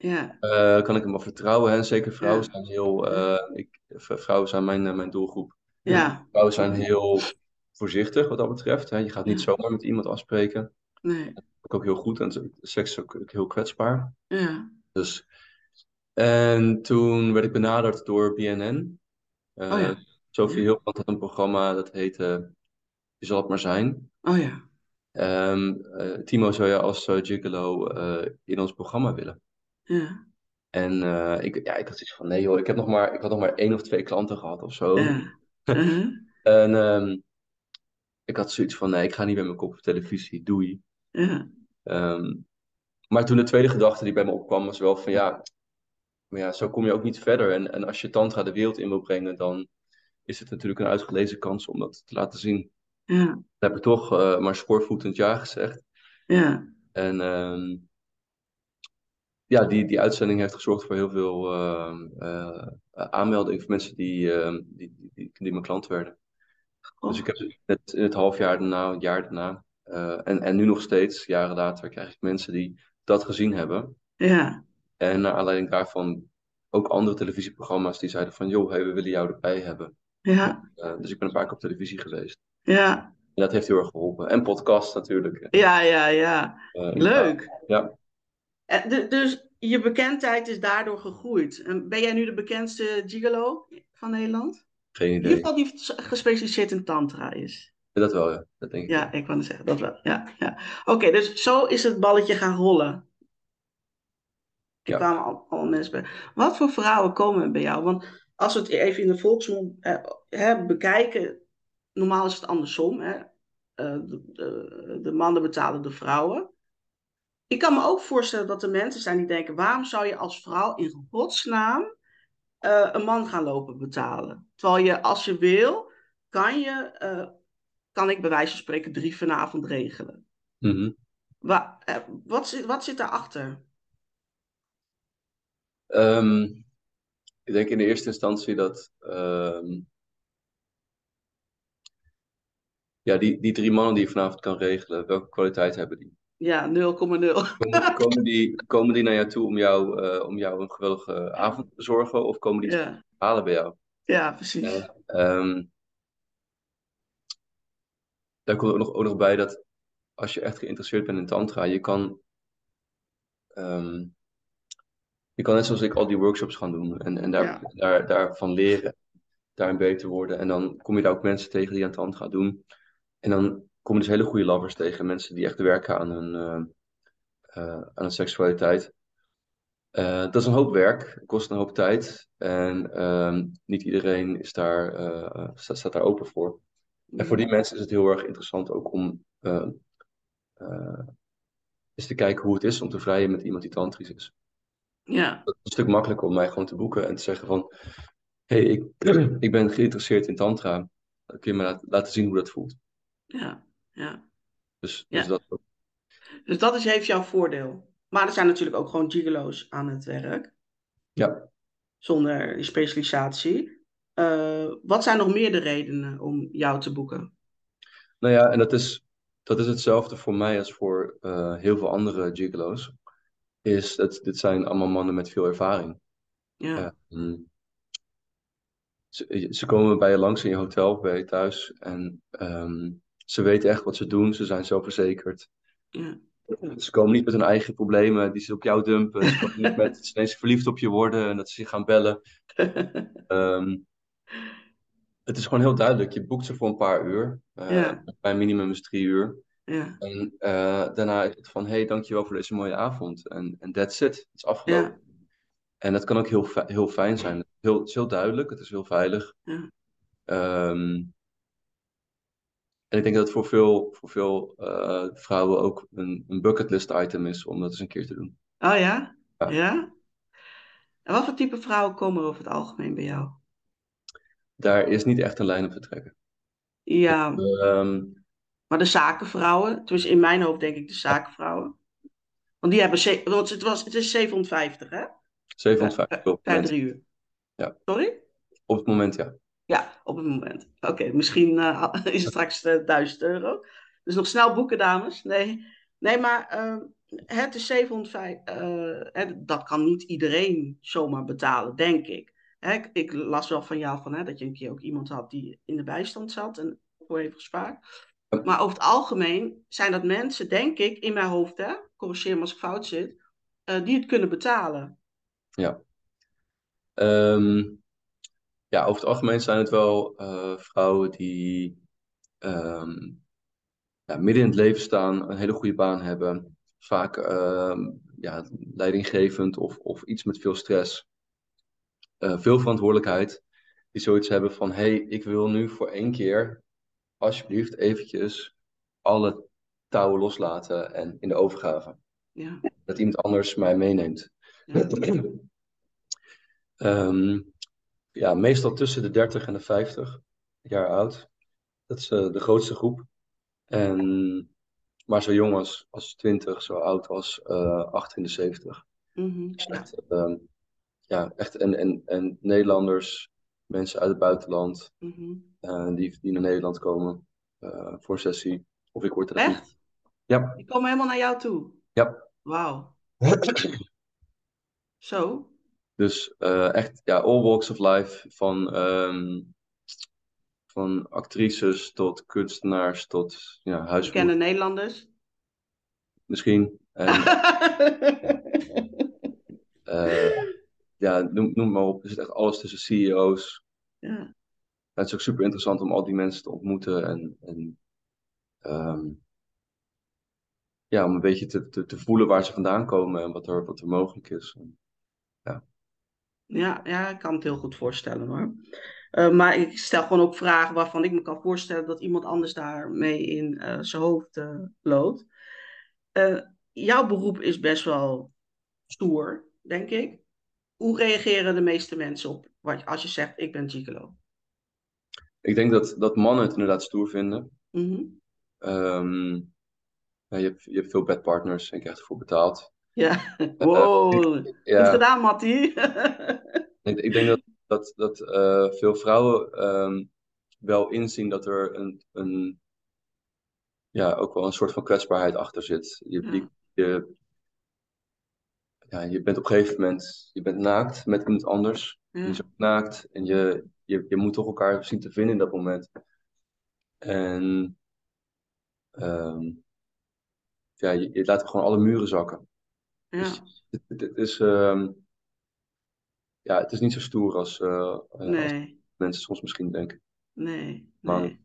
Ja. Uh, kan ik hem wel vertrouwen? En zeker vrouwen ja. zijn heel. ik, vrouwen zijn mijn, mijn doelgroep. Ja. Vrouwen zijn heel voorzichtig wat dat betreft. Hè. Je gaat niet zomaar met iemand afspreken. Nee. Dat is ook heel goed en seks is ook heel kwetsbaar. Ja. Dus, en toen werd ik benaderd door BNN. Oh ja. Sophie ja. Hilpand had een programma dat heette Je zal het maar zijn. Oh ja. Um, uh, Timo zou je als gigolo in ons programma willen. Ja. En ik, ja, ik had zoiets van, nee joh, ik, heb nog maar, ik had nog maar één of twee klanten gehad of zo. Ja. -huh. en um, ik had zoiets van, nee, ik ga niet met mijn kop op televisie, doei. Ja. Um, maar toen de tweede gedachte die bij me opkwam, was wel van ja, maar ja, zo kom je ook niet verder. En, en als je Tantra de wereld in wil brengen, dan is het natuurlijk een uitgelezen kans om dat te laten zien. Ja. Dan heb ik toch uh, maar schoorvoetend ja gezegd. Ja. En um, ja, die, die uitzending heeft gezorgd voor heel veel uh, uh, aanmeldingen van mensen die, die, die, die, die mijn klant werden. Oh. Dus ik heb net in het half jaar daarna, het jaar daarna, en, en nu nog steeds, jaren later, krijg ik mensen die dat gezien hebben. Ja. En naar aanleiding daarvan ook andere televisieprogramma's die zeiden van, joh, hey, we willen jou erbij hebben. Ja. Uh, dus ik ben een paar keer op televisie geweest. Ja. En dat heeft heel erg geholpen. En podcast natuurlijk. Ja, ja, ja. Leuk. Ja. En dus je bekendheid is daardoor gegroeid. En ben jij nu de bekendste gigolo van Nederland? Geen idee. In ieder geval die gespecialiseerd in tantra is. Dat wel, ja. Dat denk ik. Ja, ik wou zeggen, dat wel. Ja, ja. Oké, okay, dus zo is het balletje gaan rollen. Er Ja. kwamen al, al mensen bij. Wat voor vrouwen komen bij jou? Want als we het even in de volksmond eh, hè, bekijken, normaal is het andersom. Hè? Uh, de, de, de mannen betalen de vrouwen. Ik kan me ook voorstellen dat er mensen zijn die denken: waarom zou je als vrouw in godsnaam uh, een man gaan lopen betalen? Terwijl je, als je wil, kan je, uh, kan ik bij wijze van spreken drie vanavond regelen. Mm -hmm. Wa uh, wat, zit, wat zit daarachter? Um, ik denk in de eerste instantie dat ehm, ja, die, die drie mannen die je vanavond kan regelen, welke kwaliteit hebben die? Ja, 0,0. Komen, die, komen die naar jou toe om jou, uh, om jou een geweldige avond te bezorgen of komen die ja. halen bij jou? Ja, precies. Uh, um, daar komt ook nog, ook nog bij dat als je echt geïnteresseerd bent in tantra, je kan, um, je kan net zoals ik al die workshops gaan doen en, en daar, ja. daar, daarvan leren, daarin beter worden. En dan kom je daar ook mensen tegen die aan tantra doen. En dan kom je dus hele goede lovers tegen, mensen die echt werken aan hun, uh, uh, aan hun seksualiteit. Uh, dat is een hoop werk, kost een hoop tijd en ehm, niet iedereen is daar, staat, staat, daar open voor. En voor die mensen is het heel erg interessant ook om eens te kijken hoe het is om te vrijen met iemand die tantrisch is. Ja. Het is een stuk makkelijker om mij gewoon te boeken en te zeggen van, hé, hey, ik, ik ben geïnteresseerd in tantra, kun je me laten, laten zien hoe dat voelt. Ja, ja. Dus, ja. dus dat Dus dat is, heeft jouw voordeel. Maar er zijn natuurlijk ook gewoon gigolo's aan het werk. Ja. Zonder specialisatie. Uh, wat zijn nog meer de redenen om jou te boeken? Nou ja, en dat is, dat is hetzelfde voor mij als voor uh, heel veel andere gigolo's. Is dat dit zijn allemaal mannen met veel ervaring. Ja. Uh, ze, ze, komen bij je langs in je hotel of bij je thuis. En um, ze weten echt wat ze doen. Ze zijn zelfverzekerd. Ja. Ze komen niet met hun eigen problemen die ze op jou dumpen. Ze komen niet met dat ze ineens verliefd op je worden en dat ze je gaan bellen. um, het is gewoon heel duidelijk. Je boekt ze voor een paar uur. Uh, ja. Bij minimum is drie uur. Ja. En uh, daarna is het van, hey, dankjewel voor deze mooie avond. En, that's it. Het is afgelopen. Ja. En dat kan ook heel, heel fijn zijn. Heel, het is heel duidelijk. Het is heel veilig. Ja. Um, en ik denk dat het voor veel, voor veel uh, vrouwen ook een, een bucketlist item is om dat eens een keer te doen. Oh ja? Ja. ja? En wat voor type vrouwen komen er over het algemeen bij jou? Daar is niet echt een lijn op te trekken. Ja. Um, maar de zakenvrouwen, dus in mijn hoofd denk ik de zakenvrouwen. Want die hebben, want het, was, het is 750 hè? 750 per, per drie uur. Ja. Sorry? Op het moment ja. Op het moment. Oké, misschien uh, is het straks uh, 1000 euro. Dus nog snel boeken, dames. Nee, nee maar uh, het is 750. Uh, dat kan niet iedereen zomaar betalen, denk ik. Hè, ik. Las wel van jou van, hè, dat je een keer ook iemand had die in de bijstand zat en voor heeft gespaard. Maar over het algemeen zijn dat mensen, denk ik, in mijn hoofd, hè, corrigeer me als ik fout zit, die het kunnen betalen. Ja. Um, ja, over het algemeen zijn het wel uh, vrouwen die um, ja, midden in het leven staan, een hele goede baan hebben, vaak uh, ja, leidinggevend of, of iets met veel stress, uh, veel verantwoordelijkheid, die zoiets hebben van, hé, hey, ik wil nu voor één keer, alsjeblieft, eventjes alle touwen loslaten en in de overgave. Ja. Dat iemand anders mij meeneemt. Ja. um, ja, meestal tussen de 30 en de 50 jaar oud. Dat is uh, de grootste groep. En, maar zo jong als, als 20, zo oud als uh, 78. Mm-hmm, dus echt, ja. Uh, ja, echt en, en, en Nederlanders, mensen uit het buitenland, mm-hmm. die, die naar Nederland komen voor sessie. Of ik word er Echt? Ja. Die komen helemaal naar jou toe? Ja. Wauw. Zo? Dus uh, echt, ja, all walks of life. Van, um, van actrices tot kunstenaars tot ja, huisvrouw. Kennen Nederlanders? Misschien. En, uh, ja, noem, noem maar op. Er zit echt alles tussen CEO's. Ja. Het is ook super interessant om al die mensen te ontmoeten. En, en um, ja, om een beetje te, te, te voelen waar ze vandaan komen en wat er, wat er mogelijk is. En. Ja, ja, ik kan het heel goed voorstellen hoor. Uh, maar ik stel gewoon ook vragen waarvan ik me kan voorstellen dat iemand anders daarmee in uh, zijn hoofd uh, loopt. jouw beroep is best wel stoer, denk ik. Hoe reageren de meeste mensen op wat, als je zegt ik ben gigolo? Ik denk dat, dat mannen het inderdaad stoer vinden. Um, ja, je, hebt, je hebt veel bedpartners en krijgt ervoor betaald. Ja, wow. Uh, ja. Goed gedaan, Mattie. Ik, ik denk dat, dat, dat eh, veel vrouwen ehm, wel inzien dat er een, een, ja, ook wel een soort van kwetsbaarheid achter zit. Je, Ja. je, ja, je bent op een gegeven moment je bent naakt met iemand anders. Je Ja. ook naakt en je, je, je moet toch elkaar zien te vinden in dat moment. En ehm, ja, je, je laat gewoon alle muren zakken. Ja. Dus het, het, het is, ehm, ja, het is niet zo stoer als, eh, eh, als mensen soms misschien denken. nee, Maar nee.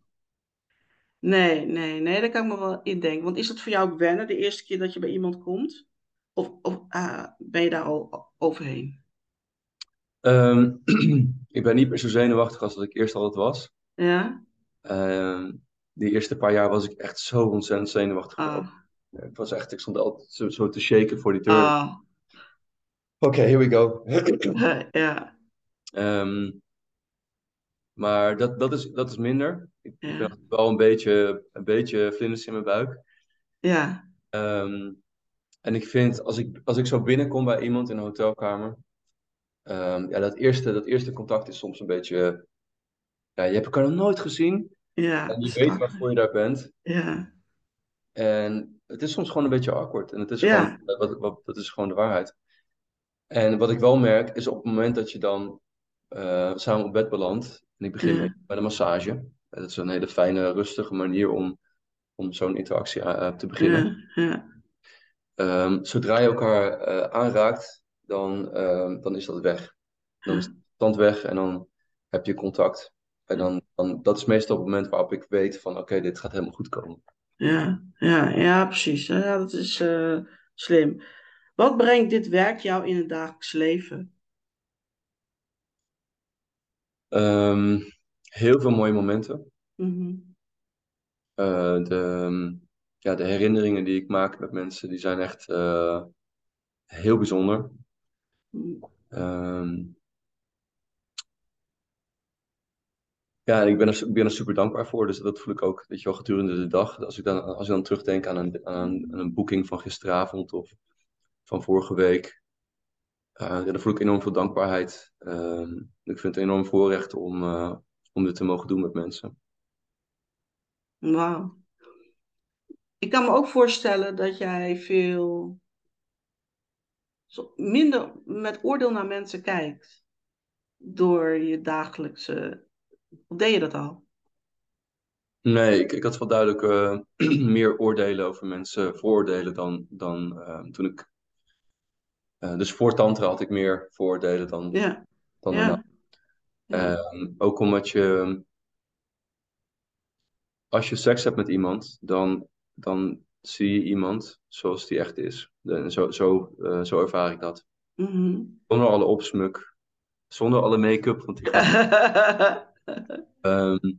Nee, nee, nee, daar kan ik me wel in denken. Want is dat voor jou ook wennen, de eerste keer dat je bij iemand komt? Of, of ah, ben je daar al overheen? Ehm, ik ben niet meer zo zenuwachtig als dat ik eerst altijd was. Ja? Ehm, die eerste paar jaar was ik echt zo ontzettend zenuwachtig. Ah, Ik was echt, ik stond altijd zo, zo te shaken voor die deur. ah, Oké, here we go. ja, Ehm, maar dat, dat, is, dat is minder. Ik, ben ja, altijd wel een beetje, een beetje vlinders in mijn buik. ja, Ehm, en ik vind, als ik, als ik zo binnenkom bij iemand in een hotelkamer, ehm, ja, dat eerste, dat eerste contact is soms een beetje, ja, je hebt elkaar nog nooit gezien ja, en je weet waarvoor je daar bent. Ja, En het is soms gewoon een beetje awkward. En het is gewoon, ja, wat, wat, dat is gewoon de waarheid. En wat ik wel merk, is op het moment dat je dan eh, samen op bed belandt, en ik begin met, ja, met een massage. En Dat is een hele fijne, rustige manier om, om zo'n interactie eh, te beginnen. ja, ja, Ehm, zodra je elkaar eh, aanraakt, dan, ehm, dan is dat weg. Dan is de stand weg en dan heb je contact. En dan, dan, dat is meestal het moment waarop ik weet van oké, dit gaat helemaal goed komen. ja, ja, ja, precies. Ja, dat is eh, slim. Wat brengt dit werk jou in het dagelijks leven? Ehm, heel veel mooie momenten. Mhm. Eh, de, ja, de herinneringen die ik maak met mensen, die zijn echt eh, heel bijzonder. Ehm, ja, ik ben er, ik ben er super dankbaar voor. Dus dat voel ik ook, weet je wel, gedurende de dag. Als ik dan, als ik dan terugdenk aan een, aan een, aan een boeking van gisteravond of van vorige week, eh, ja, dan voel ik enorm veel dankbaarheid. Ehm, ik vind het een enorm voorrecht om, eh, om dit te mogen doen met mensen. Wauw. Ik kan me ook voorstellen dat jij veel minder met oordeel naar mensen kijkt door je dagelijkse. Of deed je dat al? Nee, ik, ik had wel duidelijk eh, meer oordelen over mensen, vooroordelen dan, dan toen ik. Eh, dus voor Tantra had ik meer vooroordelen dan, Ja, dan daarna. ja, ja, Ehm, ook omdat je, als je seks hebt met iemand, dan, dan zie je iemand zoals die echt is. En zo, zo, eh, zo ervaar ik dat. Mhm. Zonder alle opsmuk, zonder alle make-up, want. Ehm,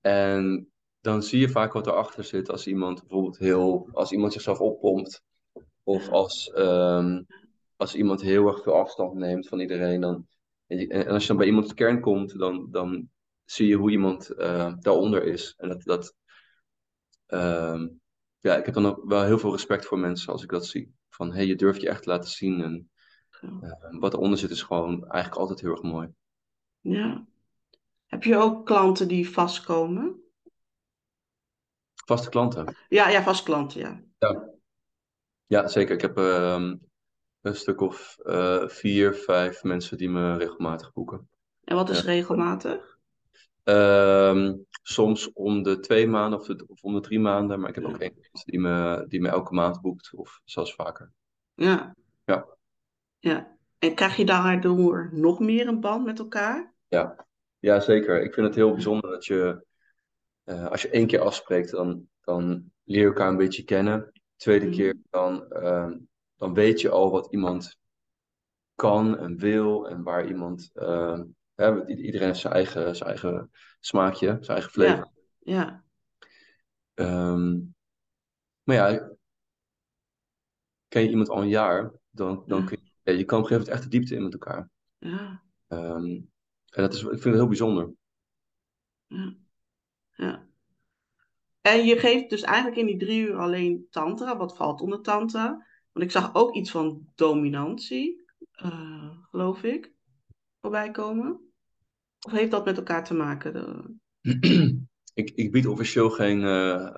en dan zie je vaak wat erachter zit als iemand bijvoorbeeld heel, als iemand zichzelf oppompt. Of als, ehm, als iemand heel erg veel afstand neemt van iedereen. Dan, en, als je dan bij iemands kern komt, dan, dan zie je hoe iemand eh, daaronder is. En dat, dat ehm, ja, ik heb dan ook wel heel veel respect voor mensen als ik dat zie. Van hé, hey, je durft je echt te laten zien. En eh, wat eronder zit is gewoon eigenlijk altijd heel erg mooi. Ja. Heb je ook klanten die vastkomen? Vaste klanten. Ja, ja, vast klanten, ja. Ja, ja zeker. Ik heb ehm, een stuk of eh, vier, vijf mensen die me regelmatig boeken. En wat is Ja. regelmatig? Ehm, soms om de twee maanden of, de- of om de drie maanden, maar ik heb ook één mensen die me, die me elke maand boekt, of zelfs vaker. Ja. Ja. Ja. En krijg je daardoor nog meer een band met elkaar? Ja, ja zeker. Ik vind het heel bijzonder dat je, eh, als je één keer afspreekt, dan, dan leer je elkaar een beetje kennen. Tweede Mhm. keer, dan, ehm, dan weet je al wat iemand kan en wil en waar iemand, ehm, hè, iedereen heeft zijn eigen, zijn eigen smaakje, zijn eigen flavor. Ja. Ja. Ehm, maar ja, ken je iemand al een jaar, dan, dan Ja. kun je, ja, je kan op een gegeven moment echt de diepte in met elkaar. Ja. En dat is, ik vind het heel bijzonder. Ja. Ja. En je geeft dus eigenlijk in die drie uur alleen tantra. Wat valt onder tantra? Want ik zag ook iets van dominantie. geloof ik, voorbij komen. Of heeft dat met elkaar te maken? De... ik, ik bied officieel geen,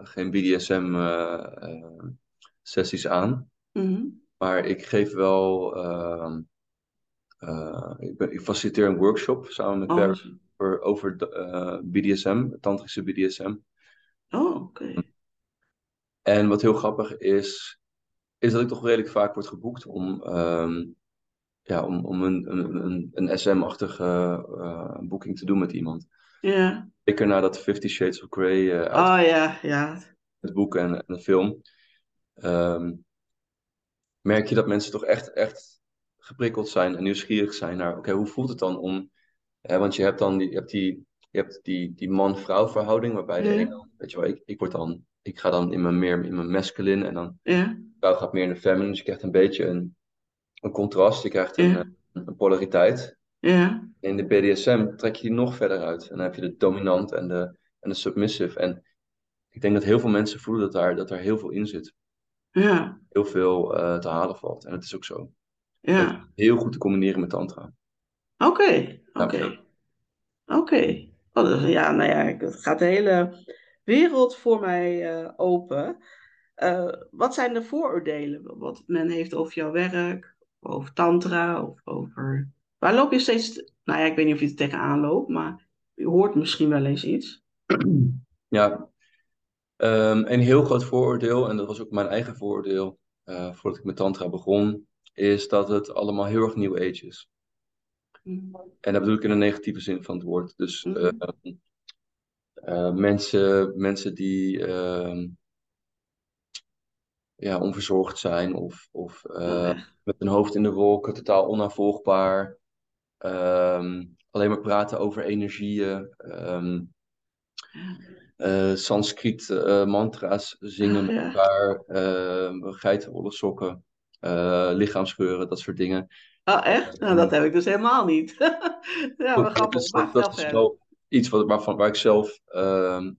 geen BDSM-sessies aan. Mhm. Maar ik geef wel. Ehm, ik, ben, ik faciliteer een workshop samen met Oh, over, over BDSM, tantrische BDSM. Oh, oké. En wat heel grappig is, is dat ik toch redelijk vaak word geboekt om, ehm, ja, om, om een, een, een, SM-achtige uh, boeking te doen met iemand. Ja. Zeker nadat Fifty Shades of Grey uh, uit oh, ja, ja. het boek en, en de film. Um, merk je dat mensen toch echt, echt geprikkeld zijn en nieuwsgierig zijn naar, oké, hoe voelt het dan om, hè, want je hebt dan die, je hebt die, je hebt die, die man-vrouw verhouding, waarbij de ene, weet je wel, ik, ik word dan ik ga dan in mijn, meer in mijn masculine en dan ja. vrouw gaat meer in de feminine. Dus je krijgt een beetje een, een contrast. Je krijgt een, ja. een, polariteit. Ja. In de BDSM trek je die nog verder uit. En dan heb je de dominant en de, en de submissive. En ik denk dat heel veel mensen voelen dat daar, dat daar heel veel in zit. Ja. Heel veel uh, te halen valt. En dat is ook zo. Ja. heel goed te combineren met tantra. Oké, oké. Oké. Oh, ja, nou ja, het gaat de hele wereld voor mij uh, open. Uh, wat zijn de vooroordelen wat men heeft over jouw werk, over tantra of over... Waar loop je steeds... Nou ja, ik weet niet of je er tegenaan loopt, maar je hoort misschien wel eens iets. Ja, um, een heel groot vooroordeel, en dat was ook mijn eigen vooroordeel uh, voordat ik met tantra begon, is dat het allemaal heel erg new age is. En dat bedoel ik in een negatieve zin van het woord. Dus Mm. uh, uh, mensen, mensen die uh, ja, onverzorgd zijn of, of oh, met een hoofd in de wolken, totaal onafvolgbaar. Um, alleen maar praten over energieën. Um, uh, Sanskriet mantra's zingen met elkaar. geitenwolle sokken. lichaamsgeuren, dat soort dingen. Oh, echt? Nou, dat heb ik dus helemaal niet. ja, we gaan dus, op dat is wel iets wat, waarvan, waar ik zelf. Uh,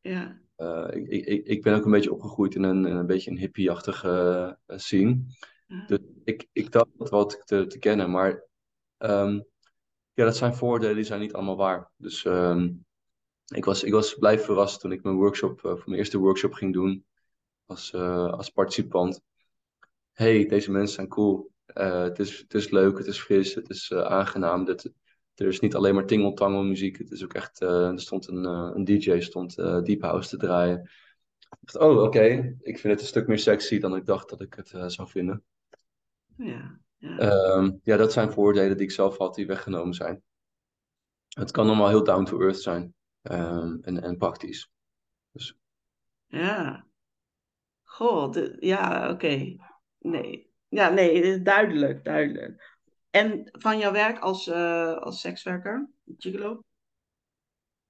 ja. uh, ik, ik, ik ben ook een beetje opgegroeid in een, in een beetje een hippie-achtige uh, scene. Ja. Dus ik, ik dacht dat wel te, te, kennen, maar um, ja, dat zijn voordelen, die zijn niet allemaal waar. Dus um, ik, was, ik was blij verrast toen ik mijn workshop, uh, voor mijn eerste workshop ging doen als, als participant. hey, deze mensen zijn cool. Uh, het, is, het is leuk, het is fris, het is uh, aangenaam. Dit, er is niet alleen maar tingeltangel muziek. Het is ook echt, uh, er stond een, een DJ stond Deep House te draaien. Ik dacht, oh, oké, okay. ik vind het een stuk meer sexy dan ik dacht dat ik het zou vinden. Ja, ja. Um, ja, dat zijn voordelen die ik zelf had die weggenomen zijn. Het kan allemaal heel down to earth zijn um, en, en praktisch. Dus. Ja. Goh, de, ja, oké. Okay. Nee. Ja, nee, duidelijk, duidelijk. En van jouw werk als, uh, als sekswerker, gigolo?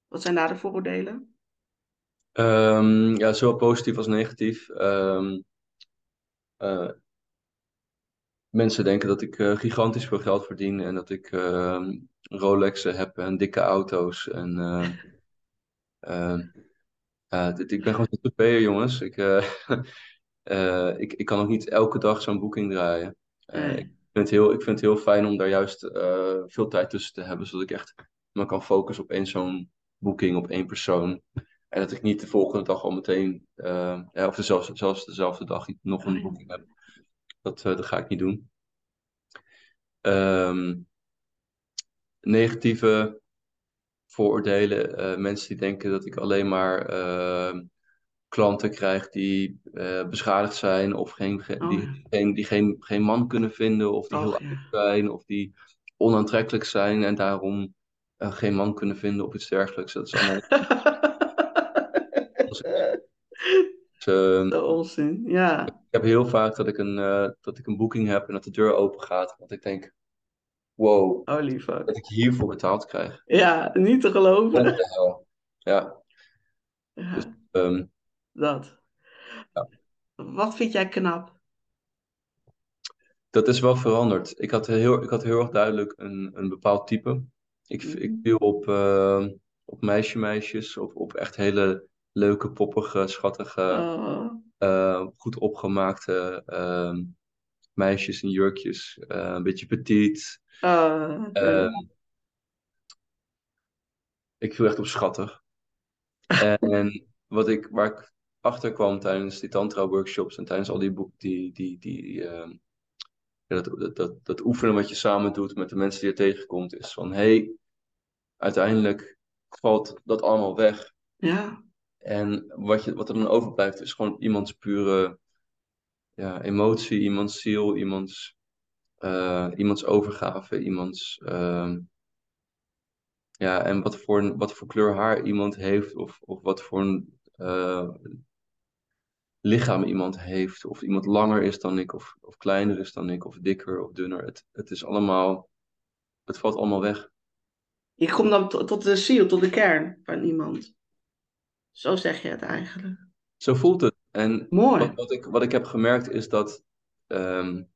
Wat zijn daar de vooroordelen? Um, ja, zowel positief als negatief. Um, uh, mensen denken dat ik uh, gigantisch veel geld verdien en dat ik uh, Rolexen heb en dikke auto's. En, dit, ik ben gewoon een jongens. Ik, ik, ik kan ook niet elke dag zo'n boeking draaien. Nee. ik, vind het heel, ik vind het heel fijn om daar juist veel tijd tussen te hebben, zodat ik echt me kan focussen op één zo'n boeking, op één persoon. En dat ik niet de volgende dag al meteen, of zelfs, zelfs dezelfde dag nog een boeking heb. Dat, dat ga ik niet doen. Um, negatieve vooroordelen. Mensen die denken dat ik alleen maar klanten krijg die beschadigd zijn of geen, oh, die, geen, die geen, geen man kunnen vinden of die heel ja. oud zijn of die onaantrekkelijk zijn en daarom geen man kunnen vinden of iets dergelijks. Dat is allemaal. Dus, de onzin, ja. Ik heb heel vaak dat ik, een, uh, dat ik een boeking heb en dat de deur open gaat. Want ik denk, wow, Holy fuck. dat ik hiervoor betaald krijg. Ja, niet te geloven. Ja. Ja, Dus, um, dat. Ja. Wat vind jij knap? Dat is wel veranderd. Ik had heel, ik had heel erg duidelijk een, een bepaald type. Ik, Mhm. ik viel op, uh, op meisje-meisjes, op, op echt hele leuke, poppige, schattige, Oh, uh, goed opgemaakte, uh, meisjes in jurkjes, een beetje petit. Uh, ik viel echt op schattig. en wat ik, waar ik achter kwam tijdens die tantra-workshops en tijdens al die boeken, die, die, die, uh, dat, dat, dat, oefenen wat je samen doet met de mensen die je tegenkomt, is van hé, hey, uiteindelijk valt dat allemaal weg. Ja. En wat, je, wat er dan overblijft is gewoon iemands pure ja, emotie, iemands ziel, iemands, uh, iemands overgave, iemands. Uh, ja, en wat voor, wat voor kleur haar iemand heeft, of, of wat voor een uh, lichaam iemand heeft. Of iemand langer is dan ik, of, of kleiner is dan ik, of dikker of dunner. Het, het is allemaal, het valt allemaal weg. Je komt dan tot de ziel, tot de kern van iemand. Zo zeg je het eigenlijk. Zo voelt het. En Mooi. Wat, wat, ik, wat ik heb gemerkt is dat um,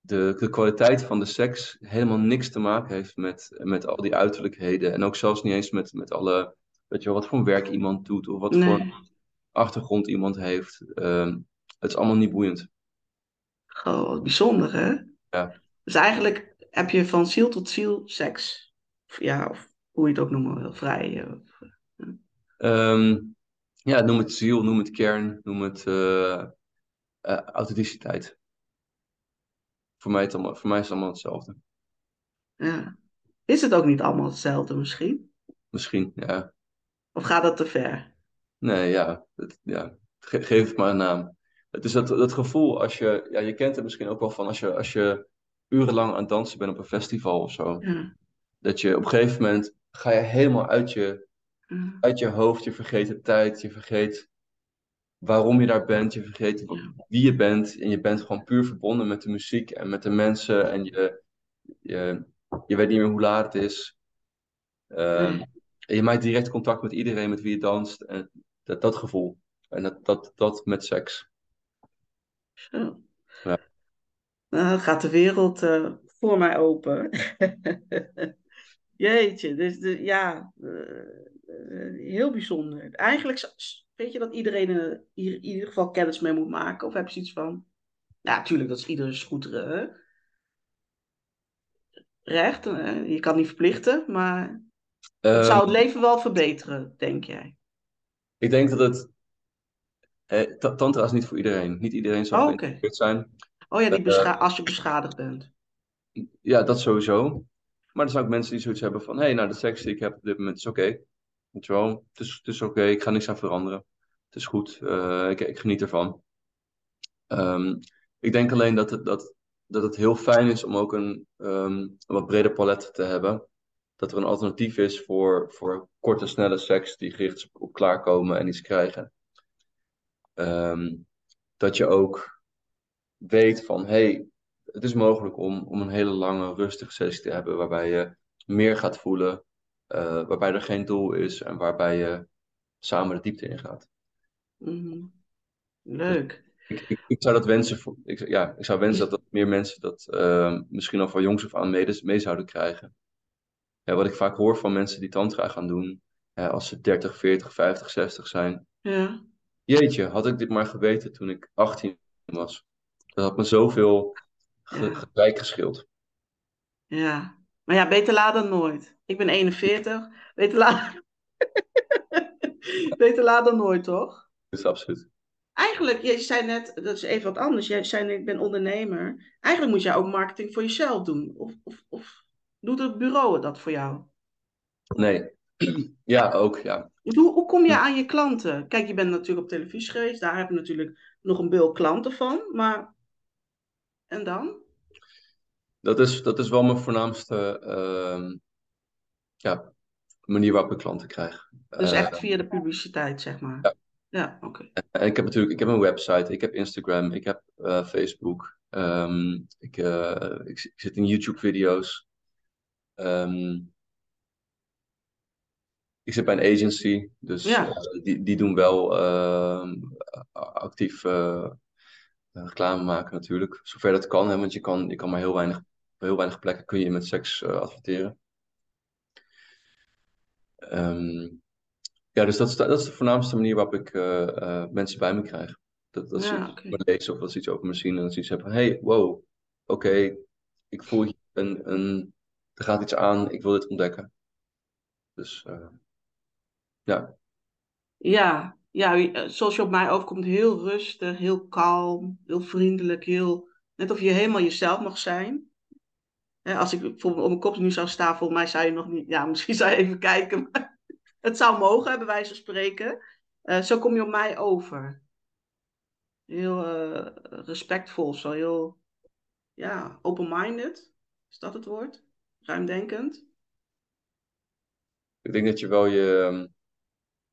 de, de kwaliteit van de seks helemaal niks te maken heeft met, met al die uiterlijkheden. En ook zelfs niet eens met, met alle, weet je wel, wat voor werk iemand doet of wat voor achtergrond iemand heeft. Um, het is allemaal niet boeiend. Oh, wat bijzonder hè? Ja. Dus eigenlijk heb je van ziel tot ziel seks. Of, ja, of hoe je het ook noemen wil, vrij. Eh, of, um, ja, noem het ziel, noem het kern, noem het uh, uh, authenticiteit. Voor mij, het allemaal, voor mij is het allemaal hetzelfde. Ja. Is het ook niet allemaal hetzelfde misschien? Misschien, ja. Of gaat dat te ver? Nee, ja. Het, ja. geef het maar een naam. Het is dat, dat gevoel als je... Ja, je kent het misschien ook wel van als je, als je urenlang aan het dansen bent op een festival of zo. Ja. Dat je op een gegeven moment ga je helemaal uit je, ja. uit je hoofd. Je vergeet de tijd. Je vergeet waarom je daar bent. Je vergeet wie je bent. En je bent gewoon puur verbonden met de muziek en met de mensen. En je, je, je weet niet meer hoe laat het is. Um, en je maakt direct contact met iedereen met wie je danst. En dat, dat gevoel. En dat, dat, dat met seks. Zo. Ja. Nou, gaat de wereld uh, voor mij open. Jeetje, dus de, ja, uh, heel bijzonder. Eigenlijk weet je dat iedereen er in ieder geval kennis mee moet maken? Of heb je iets van, ja, natuurlijk, dat is ieders goed uh, recht. je kan niet verplichten, maar het zou het leven wel verbeteren, denk jij? Ik denk dat het. Eh, tantra is niet voor iedereen. Niet iedereen zou oh, geïnteresseerd zijn. Oh ja, die bescha als je beschadigd bent. Ja, dat sowieso. Maar er zijn ook mensen die zoiets hebben van: hé, hey, nou, de seks die ik heb op dit moment is oké. Okay. Weet je wel, het is, het is oké, okay. ik ga niks aan veranderen. Het is goed, uh, ik, ik, geniet ervan. Um, ik denk alleen dat het, dat, dat het heel fijn is om ook een, um, een wat breder palet te hebben dat er een alternatief is voor, voor korte, snelle seks die gericht is op, klaarkomen en iets krijgen. Um, dat je ook weet van, hey, het is mogelijk om, om een hele lange, rustige sessie te hebben waarbij je meer gaat voelen, uh, waarbij er geen doel is en waarbij je samen de diepte ingaat. Mm Leuk. Ik, ik, ik, zou dat wensen voor, ik, ja, ik zou wensen dat, dat meer mensen dat uh, misschien al van jongs af aan mee, mee zouden krijgen ja, wat ik vaak hoor van mensen die tantra gaan doen, als ze 30, 40, 50, 60 zijn. Ja. Jeetje, had ik dit maar geweten toen ik 18 was. Dat had me zoveel ge ja. geschild. Ja, maar ja, beter laat dan nooit. Ik ben 41, beter laat, beter laat dan nooit, toch? Dat is absoluut. Eigenlijk, je zei net, dat is even wat anders. Jij zei, ik ben ondernemer. Eigenlijk moet jij ook marketing voor jezelf doen. Of, of, of Doet het bureau dat voor jou? Nee. Ja, ook, ja. Hoe, hoe kom je aan je klanten? Kijk, je bent natuurlijk op televisie geweest. Daar heb je natuurlijk nog een bul klanten van. Maar... En dan? Dat is, dat is wel mijn voornaamste uh, ja, manier waarop ik klanten krijg. Dus echt uh, via de publiciteit, zeg maar? Ja. Ja, oké. Okay. En ik heb natuurlijk ik heb een website, ik heb Instagram, ik heb uh, Facebook. Um, ik, ik, ik, zit in YouTube-video's. Um, ik zit bij een agency, dus ja. uh, die, die doen wel uh, actief uh, reclame maken natuurlijk. Zover dat kan, hè, want je kan, je kan maar heel weinig, heel weinig plekken kun je met seks adverteren. Um, ja, dus dat is, dat is de voornaamste manier waarop ik mensen bij me krijg. Dat, dat ja, ze iets lezen of dat ze iets over me zien en dat ze iets hebben van, hey, wow, oké, ik voel hier een, een, er gaat iets aan, ik wil dit ontdekken. Dus uh, ja. Ja, ja, eh, zoals je op mij overkomt, heel rustig, heel kalm, heel vriendelijk, heel, net of je helemaal jezelf mag zijn. als ik bijvoorbeeld op mijn kop nu zou staan, volgens mij zou je nog niet, ja, misschien zou je even kijken, maar het zou mogen, bij wijze van spreken. Uh, zo kom je op mij over. Heel respectvol, zo heel, ja, open-minded. Is dat het woord? Ruimdenkend. Ik denk dat je wel je, ehm,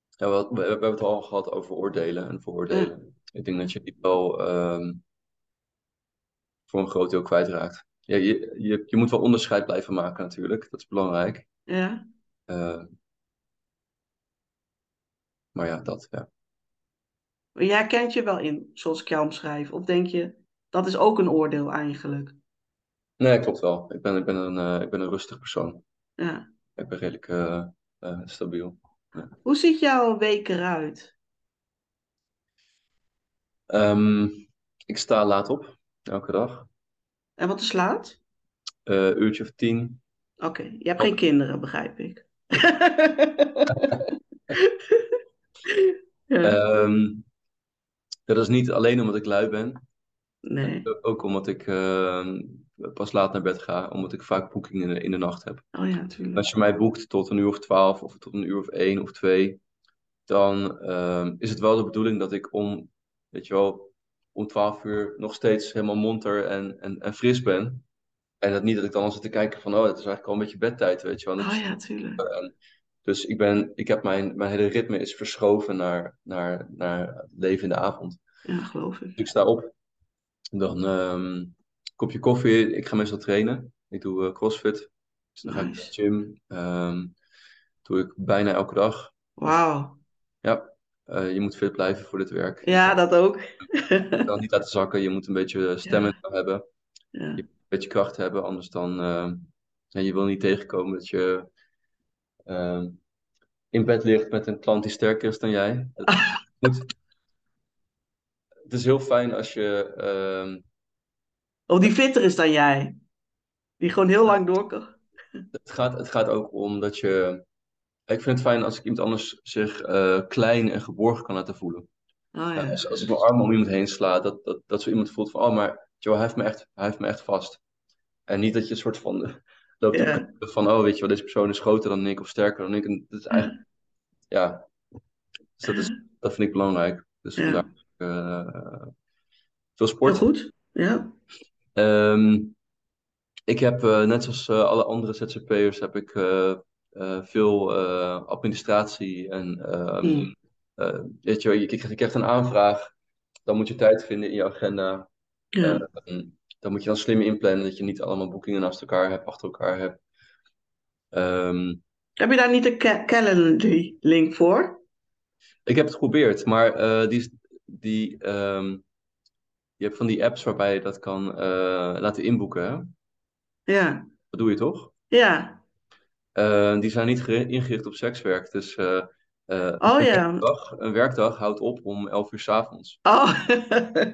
ja, we, we, hebben het al gehad over oordelen en vooroordelen. Ik denk dat je die wel um, voor een groot deel kwijtraakt. Ja, je, je, je moet wel onderscheid blijven maken natuurlijk, dat is belangrijk. Ja. Uh, maar ja, dat, ja. Maar jij kent je wel in, zoals ik jou omschrijf? Of denk je, dat is ook een oordeel eigenlijk? Nee, klopt wel. Ik ben, ik ben, een, uh, ik ben een rustig persoon. Ja. Ik ben redelijk uh, uh, stabiel. Hoe ziet jouw week eruit? Um, ik sta laat op, elke dag. En wat is laat? Uh, uurtje of tien. Oké, okay. je hebt oh. geen kinderen, begrijp ik. ja. um, dat is niet alleen omdat ik lui ben. Nee. Ook omdat ik uh, pas laat naar bed ga, omdat ik vaak boekingen in de, in de nacht heb. Oh ja, natuurlijk. Als je mij boekt tot een uur of twaalf of tot een uur of één of twee, dan uh, is het wel de bedoeling dat ik om, weet je wel, om twaalf uur nog steeds helemaal monter en, en, en fris ben. En dat niet dat ik dan al zit te kijken van, oh, het is eigenlijk al een beetje bedtijd, weet je wel. Oh ja, tuurlijk. Uh, dus ik ben, ik heb mijn, mijn hele ritme is verschoven naar, naar, naar leven in de avond. Ja, geloof ik. Dus ik sta op, dan um, kopje koffie. Ik ga meestal trainen. Ik doe uh, crossfit. Dus dan ga ik naar de gym. Um, doe ik bijna elke dag. Wauw. Ja, uh, je moet fit blijven voor dit werk. Ja, dat ook. je kan niet laten zakken. Je moet een beetje stemmen ja. hebben. Ja. Je moet een beetje kracht hebben. Anders dan... Uh, en je wil niet tegenkomen dat je... In bed ligt met een klant die sterker is dan jij. Het, het is heel fijn als je. Oh, die fitter is dan jij. Die gewoon heel lang door kan. Het gaat, het gaat ook om dat je. Ik vind het fijn als ik iemand anders zich uh, klein en geborgen kan laten voelen. Oh, ja. als, als ik mijn arm om iemand heen sla, dat, dat, dat zo iemand voelt van, oh, maar Joe, hij heeft me echt, hij heeft me echt vast. En niet dat je een soort van loopt yeah. van, oh, weet je wel, deze persoon is groter dan ik of sterker dan ik. En dat is eigenlijk, ja, dus dat, is, dat vind ik belangrijk. Dus ja. vandaar veel sport. Heel goed, ja. Um, ik heb, uh, net zoals uh, alle andere ZZP'ers, heb ik veel administratie en um, mm. weet je, je, je krijgt een aanvraag, dan moet je tijd vinden in je agenda. Ja. dan moet je dan slim inplannen dat je niet allemaal boekingen naast elkaar hebt, achter elkaar hebt. Um, heb je daar niet een Calendly-link voor? Ik heb het geprobeerd, maar uh, die, die, um, je hebt van die apps waarbij je dat kan uh, laten inboeken. Hè? Ja. Dat doe je toch? Ja. Uh, die zijn niet ingericht op sekswerk. Dus oh, een, ja. werkdag, een werkdag houdt op om 11 uur s avonds. Oh,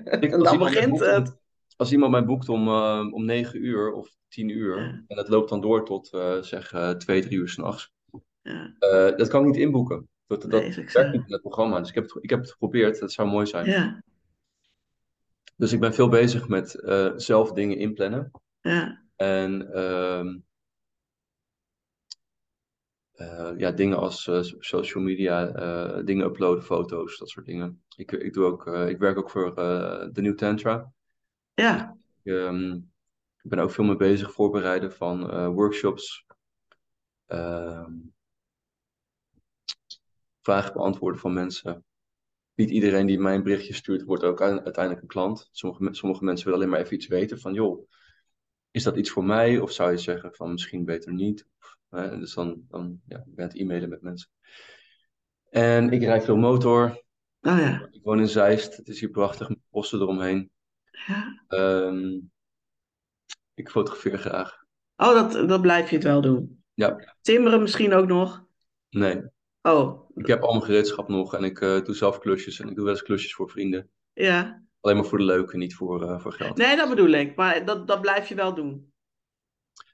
en dan begint het. als iemand mij boekt om, om 9 uur of 10 uur. Ja. En dat loopt dan door tot uh, zeg uh, 2, 3 uur s'nachts. Ja. Uh, dat kan ik niet inboeken. Dat, dat nee, werkt niet in het programma. Dus ik heb het, ik heb het geprobeerd. Dat zou mooi zijn. Ja. Dus ik ben veel bezig met uh, zelf dingen inplannen. Ja. En ehm, uh, ja, dingen als uh, social media, dingen uploaden, foto's, dat soort dingen. Ik, ik, doe ook, ik werk ook voor de New Tantra. Ja. Ik, um, ik ben ook veel mee bezig voorbereiden van workshops. Uh, vragen beantwoorden van mensen. Niet iedereen die mij een berichtje stuurt, wordt ook uiteindelijk een klant. Sommige, sommige mensen willen alleen maar even iets weten van, joh, is dat iets voor mij? Of zou je zeggen van misschien beter niet? Dus dan, dan ja, ben het e-mailen met mensen. En ik rijd veel motor. Oh ja. Ik woon in Zeist. Het is hier prachtig met bossen eromheen. Ja. Um, ik fotografeer graag. Oh, dat, dat blijf je het wel doen? Ja. Timmeren misschien ook nog? Nee. Oh. Ik heb allemaal gereedschap nog en ik uh, doe zelf klusjes en ik doe wel eens klusjes voor vrienden. Ja. Alleen maar voor de leuke, niet voor, uh, voor geld. Nee, dat bedoel ik. Maar dat, dat blijf je wel doen.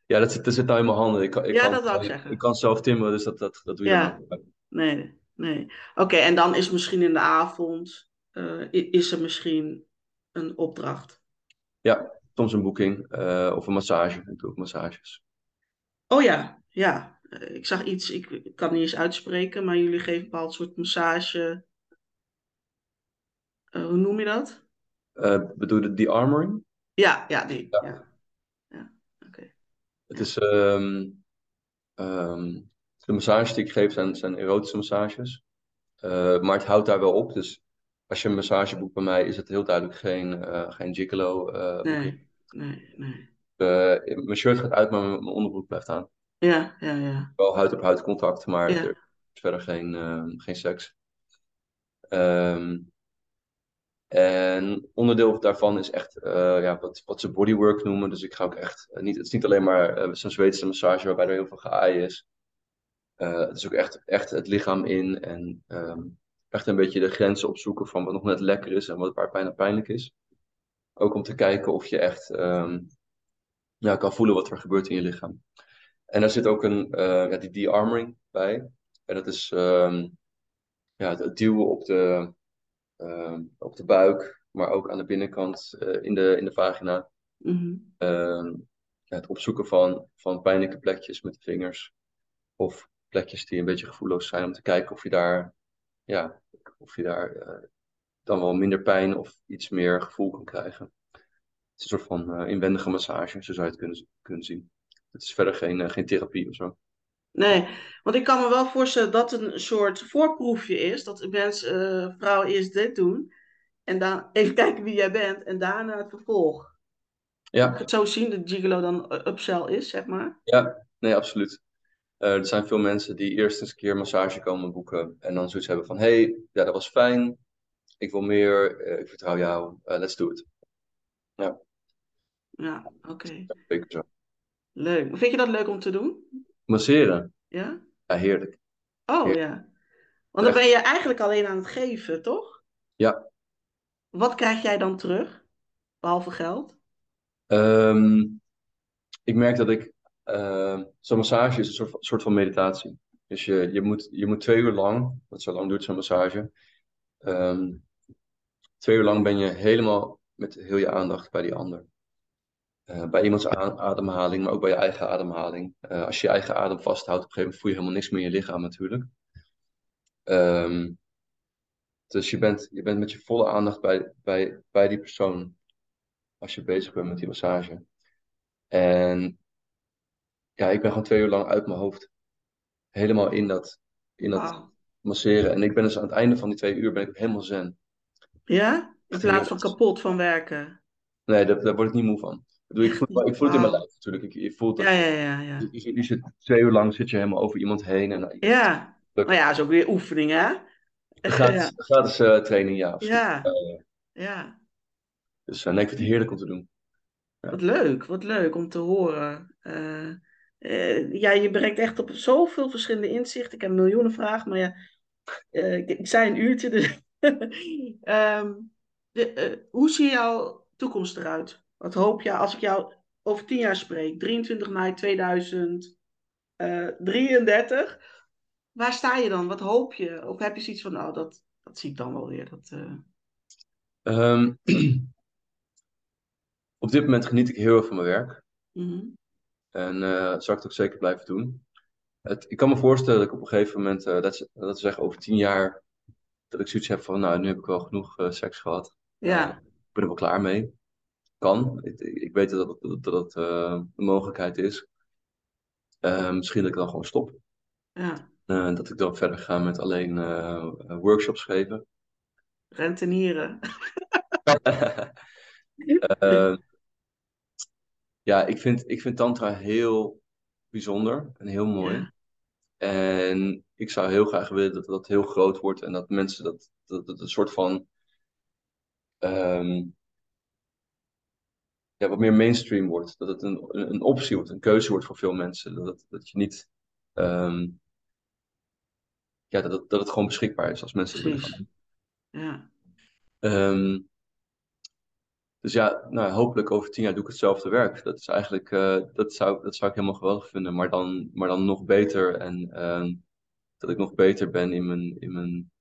Ja, dat zit, dat zit nou in mijn handen. Ik, kan, ik ja, kan, dat zou ik zeggen. Ik kan zelf timmeren, dus dat, dat, dat doe je ja. dan Nee, nee. Oké, en dan is misschien in de avond, uh, is er misschien een opdracht. Ja, soms een boeking uh, of een massage. Ik doe ook massages. Oh ja, ja. Uh, ik zag iets, ik, ik kan niet eens uitspreken, maar jullie geven een bepaald soort massage. hoe noem je dat? bedoel je de armoring? Ja, ja, die. Ja. ja. ja. Oké. Okay. Het is. Um, um, de massages die ik geef zijn, zijn erotische massages. Uh, maar het houdt daar wel op. Dus als je een massage boekt bij mij, is het heel duidelijk geen, uh, geen gigolo. Uh, nee, nee, nee. mijn shirt gaat uit, maar mijn onderbroek blijft aan. Ja, ja, ja. Wel huid op huid contact, maar Ja. er is verder geen, ehm, geen seks. Ehm, en onderdeel daarvan is echt eh, ja, wat, wat ze bodywork noemen. Dus ik ga ook echt, eh, niet, het is niet alleen maar eh, zo'n Zweedse massage waarbij er heel veel geaaien is. Het is ook echt, echt het lichaam in en ehm, echt een beetje de grenzen opzoeken van wat nog net lekker is en wat waar bijna pijnlijk is. Ook om te kijken of je echt ja, kan voelen wat er gebeurt in je lichaam. En daar zit ook een, eh, ja, die de-armoring bij. En dat is ehm, ja, het duwen op de, ehm, op de buik, maar ook aan de binnenkant eh, in, de, in de vagina. Mhm. Ehm, ja, het opzoeken van, van pijnlijke plekjes met de vingers. Of plekjes die een beetje gevoelloos zijn om te kijken of je daar, ja, of je daar eh, dan wel minder pijn of iets meer gevoel kan krijgen. Het is een soort van inwendige massage, zo zou je het kunnen, kunnen zien. Het is verder geen, eh, geen therapie of zo. Nee, want ik kan me wel voorstellen dat het een soort voorproefje is. Dat mensen, eh, vrouwen eerst dit doen. En dan even kijken wie jij bent. En daarna het vervolg. Ja. Ik het zo zien dat Gigolo dan eh, upsell is, zeg maar? Ja, nee, absoluut. Er zijn veel mensen die eerst eens een keer massage komen boeken. En dan zoiets hebben van, hé, hey, ja, dat was fijn. Ik wil meer. ik vertrouw jou. let's do it. Ja, Ja, oké. zeker zo. Leuk. Vind je dat leuk om te doen? Masseren. Ja? Ja, heerlijk. Oh Ja. ja. Want dan ben je eigenlijk alleen aan het geven, toch? Ja. Wat krijg jij dan terug? Behalve geld? Ehm, ik merk dat ik. ehm, Zo'n massage is een soort van, soort van meditatie. Dus je, je, moet, je moet twee uur lang, want zo lang duurt zo'n massage. ehm, twee uur lang ben je helemaal met heel je aandacht bij die ander. Eh, bij iemands ademhaling, maar ook bij je eigen ademhaling. Eh, als je je eigen adem vasthoudt, op een gegeven moment voel je helemaal niks meer in je lichaam natuurlijk. Ehm, dus je bent, je bent met je volle aandacht bij, bij, bij die persoon als je bezig bent met die massage. En ja, ik ben gewoon twee uur lang uit mijn hoofd. Helemaal in dat, in dat masseren. En ik ben dus aan het einde van die twee uur ben ik helemaal zen. Ja? In plaats van kapot van werken. Nee, daar, daar word ik niet moe van. Ik, bedoel, ik, voel, ik voel het in mijn lijf natuurlijk. Ik, je voelt dat. Ja, ja, ja, ja. Je, je, je zit twee uur lang zit je helemaal over iemand heen. En eh, Ja. Maar ja, is ook weer oefening, hè? gratis, Ja. gratis eh, training, ja. Ja. Ja. dus eh, nee, ik vind het heerlijk om te doen. Ja. Wat leuk, wat leuk om te horen. Ja, je brengt echt op zoveel verschillende inzichten. Ik heb miljoenen vragen, maar ja, ik, ik zei een uurtje. Dus Ehm, de, hoe ziet jouw toekomst eruit? Wat hoop je als ik jou over tien jaar spreek? 23 mei 2033. Waar sta je dan? Wat hoop je? Of heb je zoiets van, nou, dat, dat zie ik dan wel weer. Dat, eh, Ehm, op dit moment geniet ik heel erg van mijn werk. mhm. En eh zal ik ook zeker blijven doen. Het, ik kan me voorstellen dat ik op een gegeven moment, eh, dat, dat zeggen over tien jaar, dat ik zoiets heb van, nou, nu heb ik wel genoeg eh, seks gehad. Ja. Eh, ik ben er wel klaar mee. Kan. Ik, ik weet dat dat, dat, eh, een mogelijkheid is. Eh, misschien dat ik dan gewoon stop. ja. Eh, dat ik dan verder ga met alleen workshops geven. Rentenieren. Ja, ik vind, ik vind Tantra heel bijzonder en heel mooi. Ja. En ik zou heel graag willen dat dat heel groot wordt en dat mensen dat, dat, dat een soort van ehm, ja, wat meer mainstream wordt. Dat het een, een optie wordt, een keuze wordt voor veel mensen. Dat, het- dat je niet ehm, ja, dat, het- dat het gewoon beschikbaar is als mensen het willen gaan. Ja. Ehm, dus ja, nou, hopelijk over tien jaar doe ik hetzelfde werk. Dat is eigenlijk, uh, dat, zou, dat zou ik helemaal geweldig vinden. Maar dan, maar dan nog beter. En uh, dat ik nog beter ben in mijn, in mijn,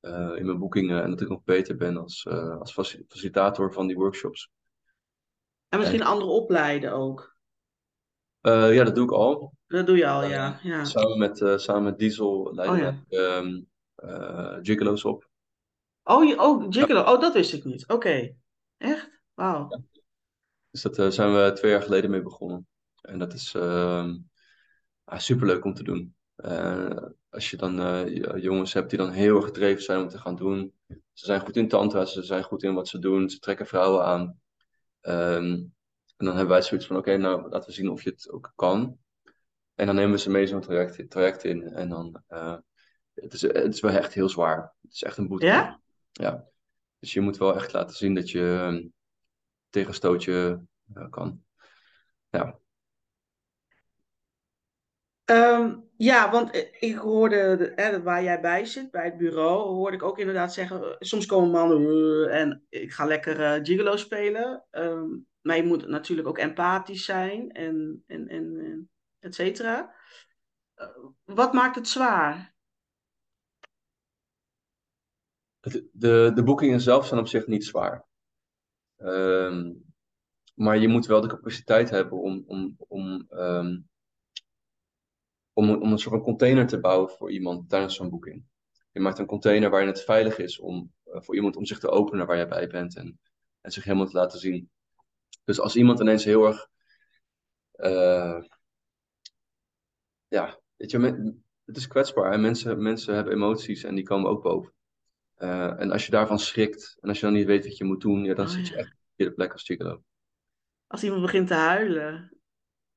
uh, in mijn boekingen. En dat ik nog beter ben als, als facilitator van die workshops. En misschien en, andere opleiden ook. ja, dat doe ik al. Dat doe je al, ja. ja. Samen, met, samen met Diesel leiden oh, ja. um, Gigolo's op. Oh, je, oh Gigolo. Oh, dat wist ik niet. Oké. Echt? Wauw. Dus daar zijn we twee jaar geleden mee begonnen. En dat is uh, superleuk om te doen. Als je dan jongens hebt die dan heel erg gedreven zijn om te gaan doen. Ze zijn goed in tantra, ze zijn goed in wat ze doen, ze trekken vrouwen aan. Um, en dan hebben wij zoiets van, oké, nou laten we zien of je het ook kan. En dan nemen we ze mee zo'n traject, traject in. En dan, uh, het, is, het is wel echt heel zwaar. Het is echt een boete. Ja? Ja. Dus je moet wel echt laten zien dat je um, tegenstootje uh, kan. Ja. Um, ja, want ik hoorde, hè, waar jij bij zit, bij het bureau, hoorde ik ook inderdaad zeggen, eh, soms komen mannen uh, en ik ga lekker gigolo spelen. Um, maar je moet natuurlijk ook empathisch zijn en, en, en et cetera. wat maakt het zwaar? de, de boekingen zelf zijn op zich niet zwaar. Um, maar je moet wel de capaciteit hebben om, om, om, um, om, om een soort van container te bouwen voor iemand tijdens zo'n boeking. Je maakt een container waarin het veilig is om, uh, voor iemand om zich te openen waar jij bij bent en, en zich helemaal te laten zien. Dus als iemand ineens heel erg. Uh, ja, weet je, het is kwetsbaar en mensen, mensen hebben emoties en die komen ook boven. Uh, en als je daarvan schrikt en als je dan niet weet wat je moet doen, ja, dan oh, zit je ja. echt op de plek als gigolo. Als iemand begint te huilen.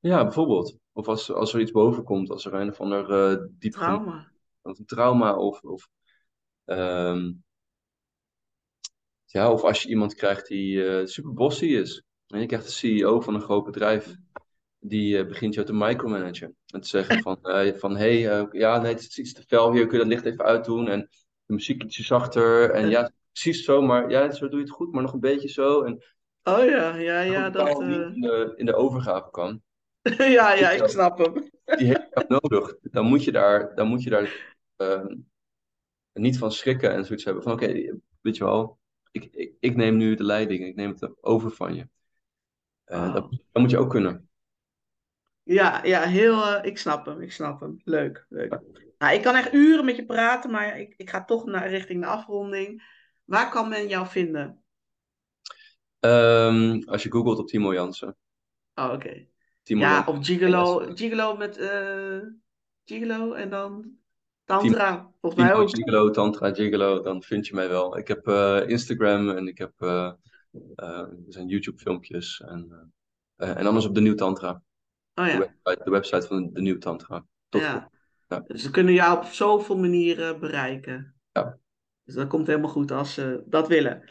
Ja, bijvoorbeeld. Of als, als er iets boven komt, als er een of ander uh, diep trauma. Of een trauma of, of um, ja, of als je iemand krijgt die uh, super bossy is. En je krijgt de CEO van een groot bedrijf die uh, begint jou te micromanagen. En te zeggen van, van hey, ja, nee, het is iets te fel hier, kun je dat licht even uitdoen? En de muziek ietsje zachter. En ja, precies zo, maar ja, zo doe je het goed, maar nog een beetje zo. En, oh ja, ja, ja. Dat, in, de, in de overgave kan. ja, ja, ik snap hem. die heb je nodig. Dan moet je daar, dan moet je daar uh, niet van schrikken en zoiets hebben van oké, okay, weet je wel, ik, ik, ik, neem nu de leiding, ik neem het over van je. Uh, wow. dat, dat, moet je ook kunnen. Ja, ja heel, uh, ik snap hem, ik snap hem. Leuk, leuk. Nou, ik kan echt uren met je praten, maar ik, ik ga toch naar richting de afronding. Waar kan men jou vinden? Um, als je googelt op Timo Jansen. Oh, oké. Okay. Ja, op Gigolo, Gigolo met uh, Gigolo en dan Tantra. Timo, volgens mij ook. Gigolo, Tantra, Gigolo, dan vind je mij wel. Ik heb uh, Instagram en ik heb uh, er zijn YouTube filmpjes en, en anders op de Nieuw Tantra. Oh ja. De website, de website van de Nieuw Tantra. Tot ja. Ja. Dus ze kunnen jou op zoveel manieren bereiken. Ja. Dus dat komt helemaal goed als ze dat willen.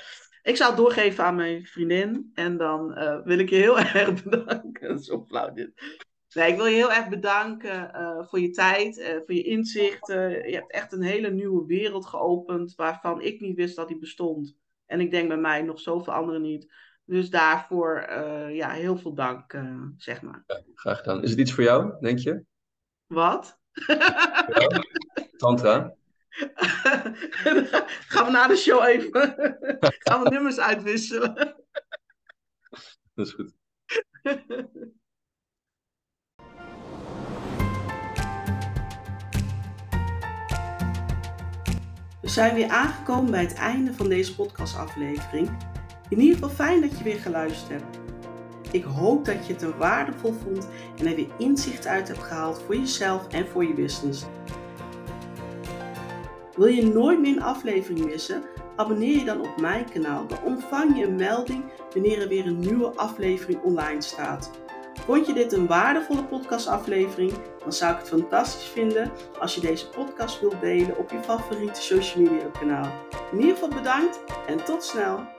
Ik zou het doorgeven aan mijn vriendin. En dan uh, wil ik je heel erg bedanken. Zo flauw dit. Nee, ik wil je heel erg bedanken uh, voor je tijd, uh, voor je inzichten. Je hebt echt een hele nieuwe wereld geopend waarvan ik niet wist dat die bestond. En ik denk bij mij nog zoveel anderen niet. Dus daarvoor ja, heel veel dank, zeg maar. Ja, graag gedaan. Is het iets voor jou, denk je? Wat? Ja, tantra. Gaan we na de show even. Gaan we nummers uitwisselen. Dat is goed. We zijn weer aangekomen bij het einde van deze podcastaflevering. In ieder geval fijn dat je weer geluisterd hebt. Ik hoop dat je het er waardevol vond en er weer inzicht uit hebt gehaald voor jezelf en voor je business. Wil je nooit meer een aflevering missen? Abonneer je dan op mijn kanaal. Dan ontvang je een melding wanneer er weer een nieuwe aflevering online staat. Vond je dit een waardevolle podcastaflevering? Dan zou ik het fantastisch vinden als je deze podcast wilt delen op je favoriete social media kanaal. In ieder geval bedankt en tot snel!